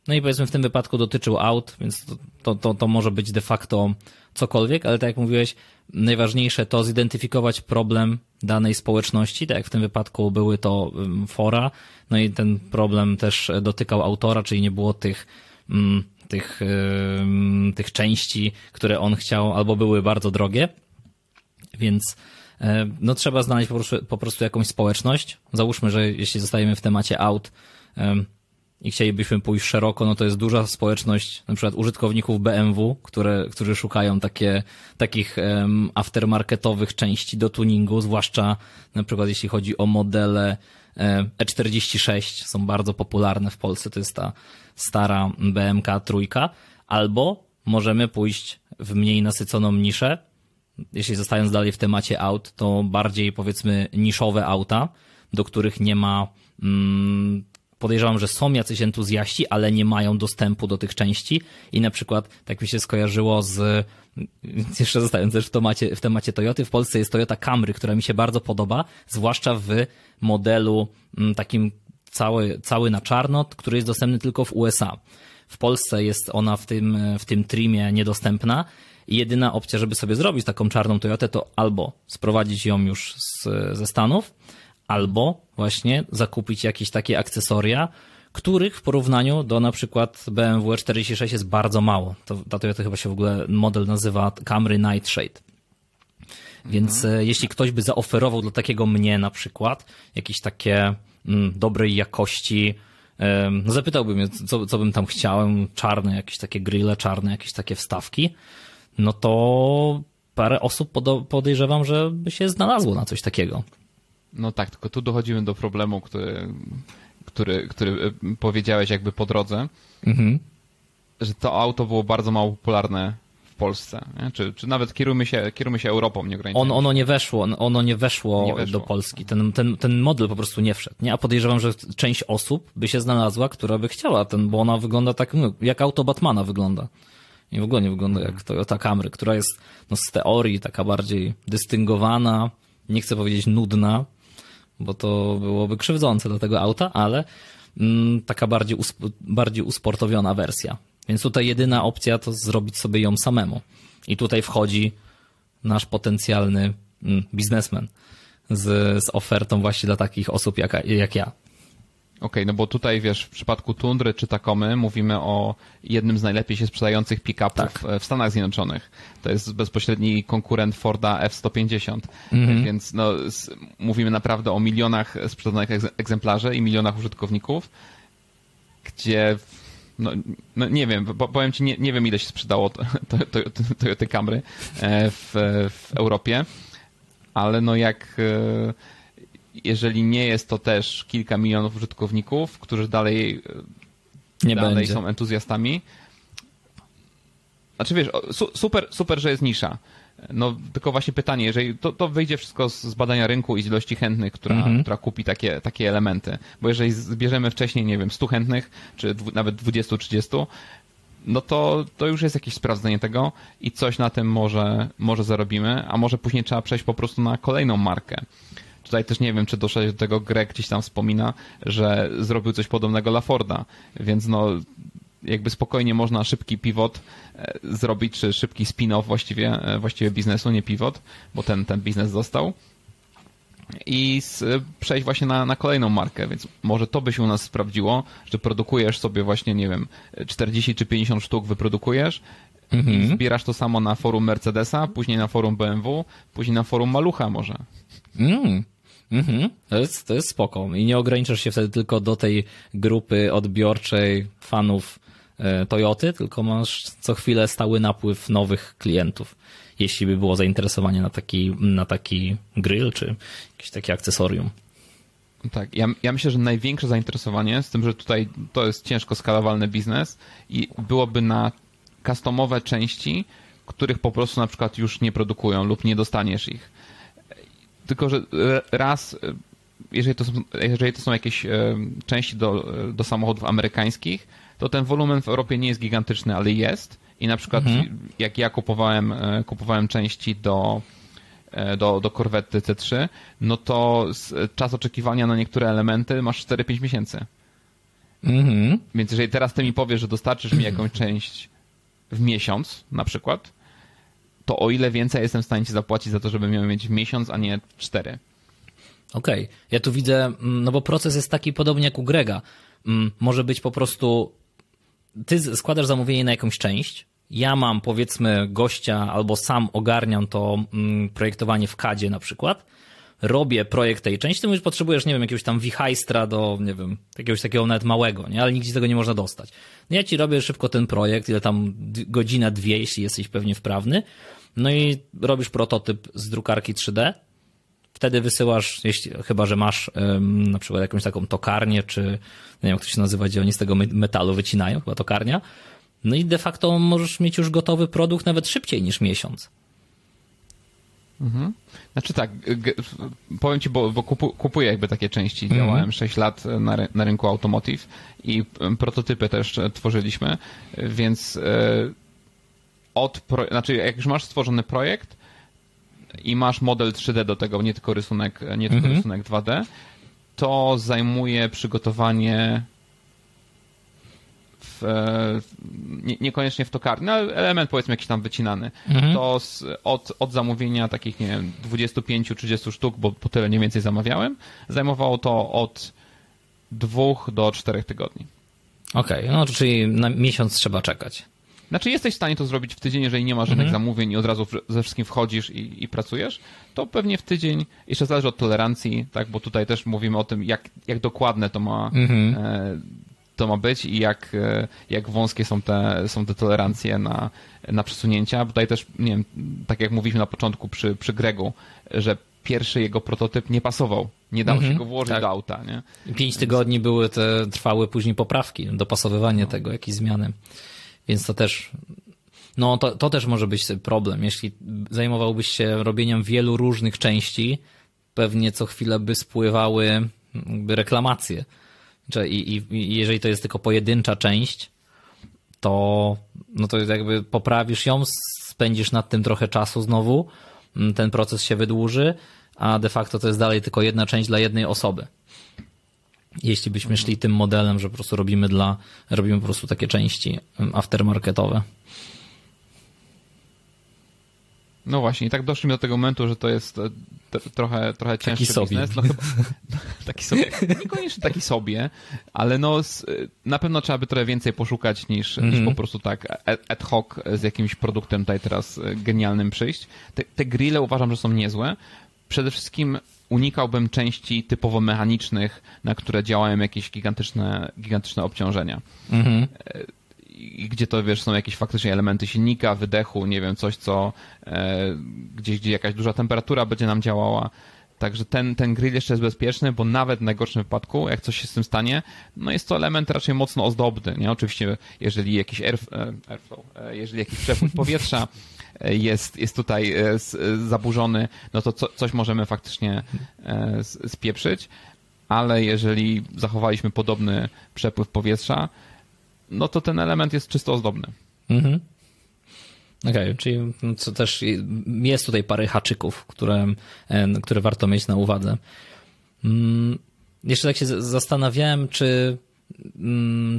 no i powiedzmy w tym wypadku dotyczył aut, więc to, to, to, to może być de facto cokolwiek, ale tak jak mówiłeś, najważniejsze to zidentyfikować problem danej społeczności, tak jak w tym wypadku były to fora, no i ten problem też dotykał autora, czyli nie było tych, tych, tych części, które on chciał, albo były bardzo drogie, więc no trzeba znaleźć po prostu, po prostu jakąś społeczność. Załóżmy, że jeśli zostajemy w temacie aut i chcielibyśmy pójść szeroko, no to jest duża społeczność na przykład użytkowników BMW, które, którzy szukają takie, takich aftermarketowych części do tuningu, zwłaszcza na przykład jeśli chodzi o modele E46, są bardzo popularne w Polsce, to jest ta stara BMK trójka, albo możemy pójść w mniej nasyconą niszę, jeśli zostając dalej w temacie aut, to bardziej powiedzmy niszowe auta, do których nie ma. Mm, podejrzewam, że są jacyś entuzjaści, ale nie mają dostępu do tych części i na przykład tak mi się skojarzyło z jeszcze zostając też w temacie, w temacie Toyoty, w Polsce jest Toyota Camry, która mi się bardzo podoba, zwłaszcza w modelu mm, takim cały, cały na czarno, który jest dostępny tylko w USA. W Polsce jest ona w tym, w tym trimie niedostępna i jedyna opcja, żeby sobie zrobić taką czarną Toyotę, to albo sprowadzić ją już z, ze Stanów, albo właśnie zakupić jakieś takie akcesoria, których w porównaniu do na przykład BMW 46 jest bardzo mało. To, ta Toyota chyba się w ogóle model nazywa Camry Nightshade. Więc mhm. E, jeśli ktoś by zaoferował dla takiego mnie na przykład jakieś takie mm, dobrej jakości, no zapytałby mnie, co, co bym tam chciałem, czarne jakieś takie grille, czarne jakieś takie wstawki, no to parę osób podejrzewam, że by się znalazło na coś takiego. No tak, tylko tu dochodzimy do problemu, który, który, który e, powiedziałeś jakby po drodze, mhm. że to auto było bardzo mało popularne w Polsce. Nie? Czy, czy nawet kierujmy się, kierujmy się Europą, nie On, ono nie weszło, ono nie weszło, nie weszło. do Polski. Ten, ten, ten model po prostu nie wszedł. Nie? A podejrzewam, że część osób by się znalazła, która by chciała ten, bo ona wygląda tak, no, jak auto Batmana wygląda. I w ogóle nie wygląda jak Toyota Camry, która jest no, z teorii taka bardziej dystyngowana, nie chcę powiedzieć nudna, bo to byłoby krzywdzące dla tego auta, ale mm, taka bardziej, usp- bardziej usportowiona wersja. Więc tutaj jedyna opcja to zrobić sobie ją samemu. I tutaj wchodzi nasz potencjalny mm, biznesmen z, z ofertą właśnie dla takich osób jak, jak ja. Okay, no bo tutaj wiesz, w przypadku Tundry czy Takomy mówimy o jednym z najlepiej się sprzedających pick-upów tak. w Stanach Zjednoczonych. To jest bezpośredni konkurent Forda F-150, mhm. więc no, mówimy naprawdę o milionach sprzedanych egzemplarzy i milionach użytkowników, gdzie no, no, nie wiem, powiem ci, nie, nie wiem ile się sprzedało Toyota Camry e, w, w Europie, ale no jak e, jeżeli nie jest to też kilka milionów użytkowników, którzy dalej, nie dalej będzie. są entuzjastami. Znaczy wiesz, super, super, że jest nisza. No tylko właśnie pytanie, jeżeli to, to wyjdzie wszystko z, z badania rynku i z ilości chętnych, która, mhm. która kupi takie, takie elementy. Bo jeżeli zbierzemy wcześniej, nie wiem, 100 chętnych, czy dwu, nawet 20-30, no to, to już jest jakieś sprawdzenie tego i coś na tym może, może zarobimy, a może później trzeba przejść po prostu na kolejną markę. Tutaj też nie wiem, czy doszedł do tego, Greg gdzieś tam wspomina, że zrobił coś podobnego dla Forda, więc no jakby spokojnie można szybki pivot e, zrobić, czy szybki spin-off właściwie, e, właściwie biznesu, nie pivot, bo ten, ten biznes został i przejść właśnie na, na kolejną markę, więc może to by się u nas sprawdziło, że produkujesz sobie właśnie, nie wiem, 40 czy 50 sztuk wyprodukujesz mhm. i zbierasz to samo na forum Mercedesa, później na forum BMW, później na forum Malucha może. Mm. Mhm, to jest, to jest spoko. I nie ograniczasz się wtedy tylko do tej grupy odbiorczej fanów e, Toyoty, tylko masz co chwilę stały napływ nowych klientów. Jeśli by było zainteresowanie na taki, na taki grill, czy jakieś takie akcesorium. Tak, ja, ja myślę, że największe zainteresowanie, z tym, że tutaj to jest ciężko skalowalny biznes i byłoby na customowe części, których po prostu na przykład już nie produkują lub nie dostaniesz ich tylko, że raz, jeżeli to są, jeżeli to są jakieś e, części do, do samochodów amerykańskich, to ten wolumen w Europie nie jest gigantyczny, ale jest. I na przykład mhm. jak ja kupowałem, e, kupowałem części do, e, do, do Corvette C3, no to czas oczekiwania na niektóre elementy masz 4-5 miesięcy. Mhm. Więc jeżeli teraz ty mi powiesz, że dostarczysz mi jakąś część w miesiąc na przykład, to o ile więcej jestem w stanie ci zapłacić za to, żeby miał mieć miesiąc, a nie cztery. Okej, okay. ja tu widzę, mm, no bo proces jest taki podobnie jak u Grega. Mm, może być po prostu, ty składasz zamówienie na jakąś część, ja mam powiedzmy gościa albo sam ogarniam to mm, projektowanie w CADzie na przykład, robię projekt tej części, to już potrzebujesz, nie wiem, jakiegoś tam wichajstra do, nie wiem, jakiegoś takiego nawet małego, nie? Ale nigdzie tego nie można dostać. No ja ci robię szybko ten projekt, ile tam godzina, dwie, jeśli jesteś pewnie wprawny, no i robisz prototyp z drukarki 3D. Wtedy wysyłasz, jeśli, chyba że masz um, na przykład jakąś taką tokarnię, czy nie wiem jak to się nazywa, gdzie oni z tego metalu wycinają, chyba tokarnia. No i de facto możesz mieć już gotowy produkt nawet szybciej niż miesiąc. Mhm. Znaczy tak, powiem ci, bo, bo kupuję jakby takie części. Mhm. Działałem 6 lat na, na rynku automotive i prototypy też tworzyliśmy, więc e, od, pro, znaczy jak już masz stworzony projekt i masz model 3D do tego, nie tylko rysunek, nie tylko mhm. rysunek 2D, to zajmuje przygotowanie w, nie, niekoniecznie w tokarni, no, element powiedzmy jakiś tam wycinany. Mhm. To z, od, od zamówienia takich, nie wiem, 25-30 sztuk, bo po tyle mniej więcej zamawiałem, zajmowało to od dwóch do czterech tygodni. Okej, okay, no czyli na miesiąc trzeba czekać. Znaczy jesteś w stanie to zrobić w tydzień, jeżeli nie ma żadnych mhm. zamówień i od razu ze wszystkim wchodzisz i, i, pracujesz, to pewnie w tydzień, jeszcze zależy od tolerancji, tak, bo tutaj też mówimy o tym, jak, jak dokładne to ma, mhm. e, to ma być i jak, e, jak wąskie są te, są te tolerancje na, na przesunięcia. Tutaj też, nie wiem, tak jak mówiliśmy na początku przy, przy Gregu, że pierwszy jego prototyp nie pasował. Nie dało mhm, się go włożyć tak. do auta. Nie? Pięć tygodni były te, trwały później poprawki, dopasowywanie no. tego, jakieś zmiany. Więc to też, no to, to też może być problem. Jeśli zajmowałbyś się robieniem wielu różnych części, pewnie co chwilę by spływały reklamacje. I, i, I jeżeli to jest tylko pojedyncza część, to, no to jakby poprawisz ją, spędzisz nad tym trochę czasu znowu, ten proces się wydłuży, a de facto to jest dalej tylko jedna część dla jednej osoby jeśli byśmy szli tym modelem, że po prostu robimy dla, robimy po prostu takie części aftermarketowe. No właśnie, i tak doszliśmy do tego momentu, że to jest e, trochę, trochę cięższy taki sobie. biznes. No, chyba, taki sobie. Niekoniecznie taki sobie, ale no na pewno trzeba by trochę więcej poszukać niż, mm -hmm. niż mhm. po prostu tak ad hoc z jakimś produktem tutaj teraz e, genialnym przyjść. Te, te grille uważam, że są niezłe. Przede wszystkim unikałbym części typowo mechanicznych, na które działają jakieś gigantyczne, gigantyczne obciążenia. I gdzie to, wiesz, są jakieś faktycznie elementy silnika, wydechu, nie wiem, coś, co e, gdzieś, gdzie jakaś duża temperatura będzie nam działała. Także ten, ten grill jeszcze jest bezpieczny, bo nawet w najgorszym wypadku, jak coś się z tym stanie, no jest to element raczej mocno ozdobny, nie? Oczywiście, jeżeli jakiś air, e, airflow, e, jeżeli jakiś przepływ powietrza jest, jest tutaj zaburzony, no to co, coś możemy faktycznie spieprzyć, ale jeżeli zachowaliśmy podobny przepływ powietrza, no to ten element jest czysto ozdobny. Mhm. Okej, okay, czyli co też jest tutaj parę haczyków, które, które warto mieć na uwadze. Mm, jeszcze tak się zastanawiałem, czy,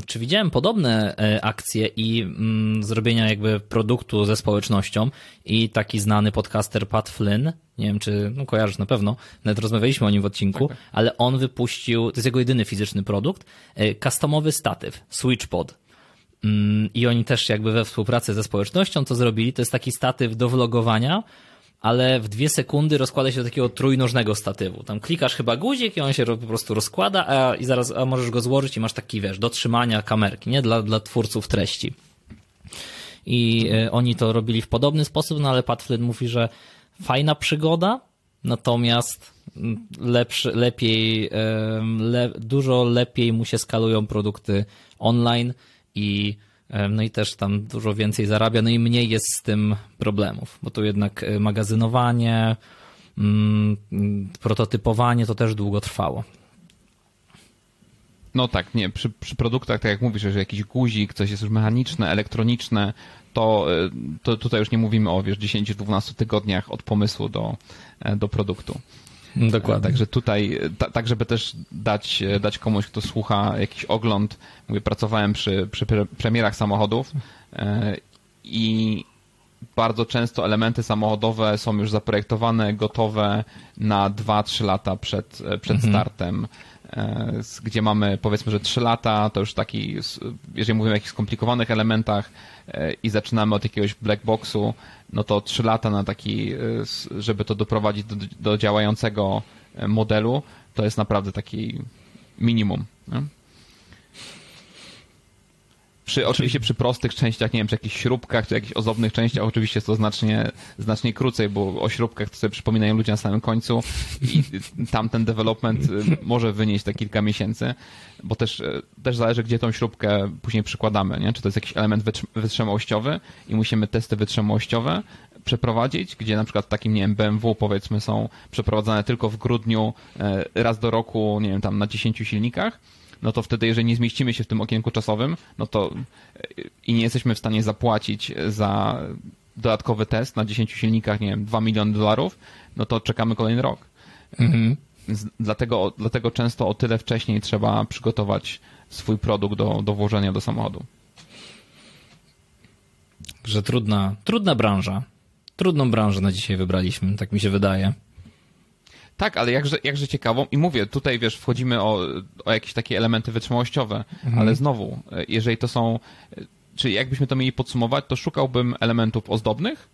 czy widziałem podobne e, akcje i mm, zrobienia jakby produktu ze społecznością i taki znany podcaster Pat Flynn, nie wiem czy no kojarzysz na pewno, nawet rozmawialiśmy o nim w odcinku, tak, tak. ale on wypuścił, to jest jego jedyny fizyczny produkt, e, customowy statyw, SwitchPod. Mm, I oni też jakby we współpracy ze społecznością to zrobili. To jest taki statyw do vlogowania, ale w dwie sekundy rozkłada się do takiego trójnożnego statywu. Tam klikasz chyba guzik i on się po prostu rozkłada, a i zaraz a możesz go złożyć i masz taki, wiesz, do trzymania kamerki, nie? Dla, dla twórców treści. I y, oni to robili w podobny sposób, no ale Pat Flynn mówi, że fajna przygoda, natomiast mm, lepszy, lepiej, le, dużo lepiej mu się skalują produkty online, i no i też tam dużo więcej zarabia, no i mniej jest z tym problemów, bo tu jednak e, magazynowanie, mm, prototypowanie to też długo trwało. No tak, nie, przy, przy produktach, tak jak mówisz, że jakiś guzik, coś jest już mechaniczne, elektroniczne, to, e, to tutaj już nie mówimy o, wiesz, 10-12 tygodniach od pomysłu do, e, do produktu. Dokładnie. Także tutaj, tak żeby też dać, dać komuś, kto słucha jakiś ogląd, mówię, pracowałem przy, przy premierach samochodów e, i bardzo często elementy samochodowe są już zaprojektowane, gotowe na 2-3 lata przed, przed mhm. startem gdzie mamy powiedzmy, że 3 lata, to już taki, jeżeli mówimy o jakichś skomplikowanych elementach e, i zaczynamy od jakiegoś black boxu, no to 3 lata na taki, e, żeby to doprowadzić do, do działającego modelu, to jest naprawdę taki minimum. Nie? Przy, oczywiście przy prostych częściach, nie wiem, czy jakichś śrubkach, czy jakichś ozdobnych częściach, oczywiście jest to znacznie, znacznie krócej, bo o śrubkach to sobie przypominają ludzie na samym końcu i tam ten development y, może wynieść te kilka miesięcy, bo też, y, też zależy, gdzie tą śrubkę później przykładamy, nie? Czy to jest jakiś element wytrzymałościowy i musimy testy wytrzymałościowe przeprowadzić, gdzie na przykład w takim, nie wiem, BMW powiedzmy są przeprowadzane tylko w grudniu e, raz do roku, nie wiem, tam na 10 silnikach, no to wtedy, jeżeli nie zmieścimy się w tym okienku czasowym, no to e, i nie jesteśmy w stanie zapłacić za dodatkowy test na 10 silnikach, nie wiem, 2 miliony dolarów, no to czekamy kolejny rok. Mhm. Dlatego, dlatego często o tyle wcześniej trzeba przygotować swój produkt do, do włożenia do samochodu. Że trudna, trudna branża. Trudną branżę na dzisiaj wybraliśmy, tak mi się wydaje. Tak, ale jakże, jakże ciekawą. I mówię, tutaj wiesz, wchodzimy o, o jakieś takie elementy wytrzymałościowe, mhm. ale znowu, jeżeli to są, czyli jakbyśmy to mieli podsumować, to szukałbym elementów ozdobnych,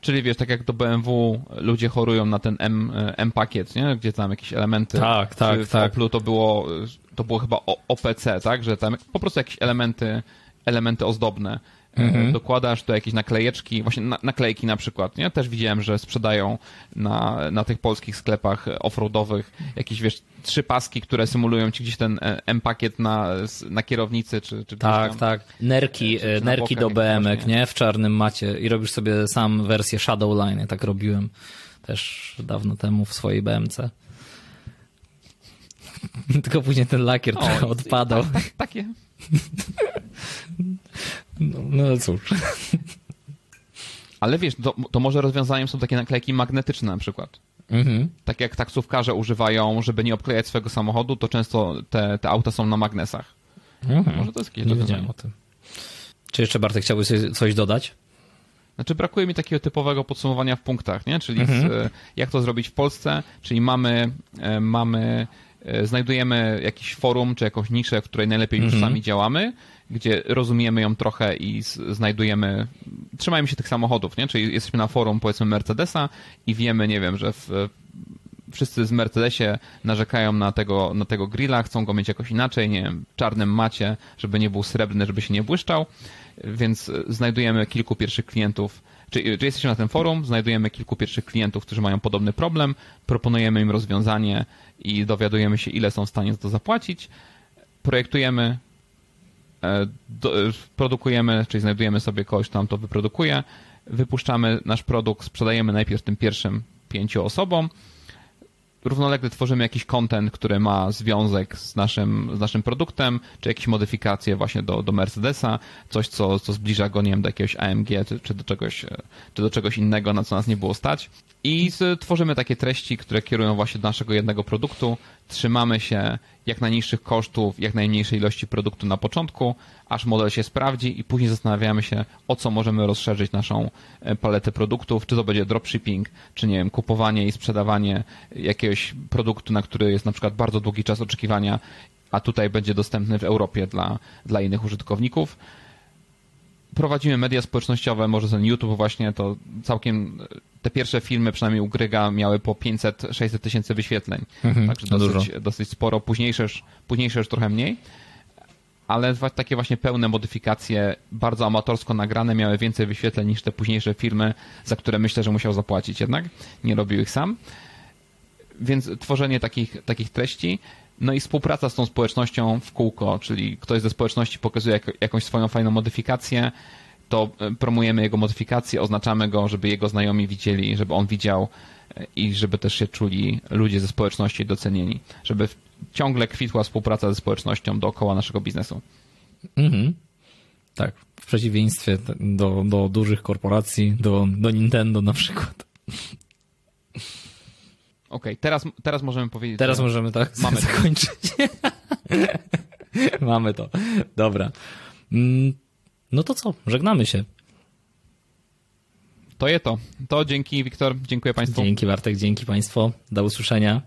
czyli wiesz, tak jak do BMW ludzie chorują na ten M, M pakiet, nie? Gdzie tam jakieś elementy. Tak, tak, w tak. Oplu to było, to było chyba OPC, tak? Że tam po prostu jakieś elementy, elementy ozdobne. Mhm. dokładasz do jakieś naklejeczki, właśnie na, naklejki na przykład, nie? Też widziałem, że sprzedają na, na tych polskich sklepach offroadowych jakieś, wiesz, trzy paski, które symulują ci gdzieś ten e, M-pakiet na, na kierownicy, czy, czy Tak, tam, tak. Nerki, czy, czy nerki do BMK, nie? W czarnym macie i robisz sobie sam wersję Shadowline, tak robiłem też dawno temu w swojej BMC. Tylko później ten lakier o, trochę odpadał. Tak, tak, takie. No, no cóż. Ale wiesz, to, to może rozwiązaniem są takie naklejki magnetyczne na przykład. Mhm. Tak jak taksówkarze używają, żeby nie obklejać swojego samochodu, to często te, te auta są na magnesach. Mhm. Może to jest jakieś Nie wiedziałem o tym. Czy jeszcze Bartek chciałbyś coś dodać? Znaczy brakuje mi takiego typowego podsumowania w punktach, nie? Czyli z, mhm. jak to zrobić w Polsce, czyli mamy, mamy znajdujemy jakiś forum czy jakąś niszę, w której najlepiej już mhm. sami działamy, gdzie rozumiemy ją trochę i znajdujemy, trzymajmy się tych samochodów, nie? Czyli jesteśmy na forum powiedzmy Mercedesa i wiemy, nie wiem, że w, wszyscy z Mercedesie narzekają na tego, na tego grilla, chcą go mieć jakoś inaczej, nie wiem, czarnym macie, żeby nie był srebrny, żeby się nie błyszczał, więc znajdujemy kilku pierwszych klientów, czy, czy jesteśmy na tym forum, znajdujemy kilku pierwszych klientów, którzy mają podobny problem, proponujemy im rozwiązanie i dowiadujemy się, ile są w stanie za to zapłacić, projektujemy, do, produkujemy, czyli znajdujemy sobie kogoś, kto nam to wyprodukuje, wypuszczamy nasz produkt, sprzedajemy najpierw tym pierwszym pięciu osobom, równolegle tworzymy jakiś content, który ma związek z naszym, z naszym produktem, czy jakieś modyfikacje właśnie do, do Mercedesa, coś, co, co zbliża go, nie wiem, do jakiegoś AMG, czy, czy, do czegoś, czy do czegoś innego, na co nas nie było stać. I tworzymy takie treści, które kierują właśnie do naszego jednego produktu. Trzymamy się jak najniższych kosztów, jak najmniejszej ilości produktu na początku, aż model się sprawdzi i później zastanawiamy się, o co możemy rozszerzyć naszą e, paletę produktów, czy to będzie dropshipping, czy nie wiem, kupowanie i sprzedawanie jakiegoś produktu, na który jest na przykład bardzo długi czas oczekiwania, a tutaj będzie dostępny w Europie dla, dla innych użytkowników prowadzimy media społecznościowe, może ten YouTube właśnie, to całkiem te pierwsze filmy, przynajmniej u Gryga, miały po 500-600 tysięcy wyświetleń. Mhm, Także dosyć, dosyć sporo. Późniejsze już, późniejsze już trochę mniej. Ale takie właśnie pełne modyfikacje, bardzo amatorsko nagrane, miały więcej wyświetleń niż te późniejsze filmy, za które myślę, że musiał zapłacić jednak. Nie robił ich sam. Więc tworzenie takich, takich treści no i współpraca z tą społecznością w kółko, czyli ktoś ze społeczności pokazuje jak, jakąś swoją fajną modyfikację, to e, promujemy jego modyfikację, oznaczamy go, żeby jego znajomi widzieli, żeby on widział e, i żeby też się czuli ludzie ze społeczności docenieni, żeby ciągle kwitła współpraca ze społecznością dookoła naszego biznesu. Mhm. Tak, w przeciwieństwie do, do dużych korporacji, do, do Nintendo na przykład. Okej, okay, teraz, teraz możemy powiedzieć. Teraz możemy tak mamy zakończyć. mamy to. Dobra. Mm, no to co? Żegnamy się. To je to. To dzięki, Wiktor. Dziękuję Państwu. Dzięki, Bartek. Dzięki Państwu. Do usłyszenia.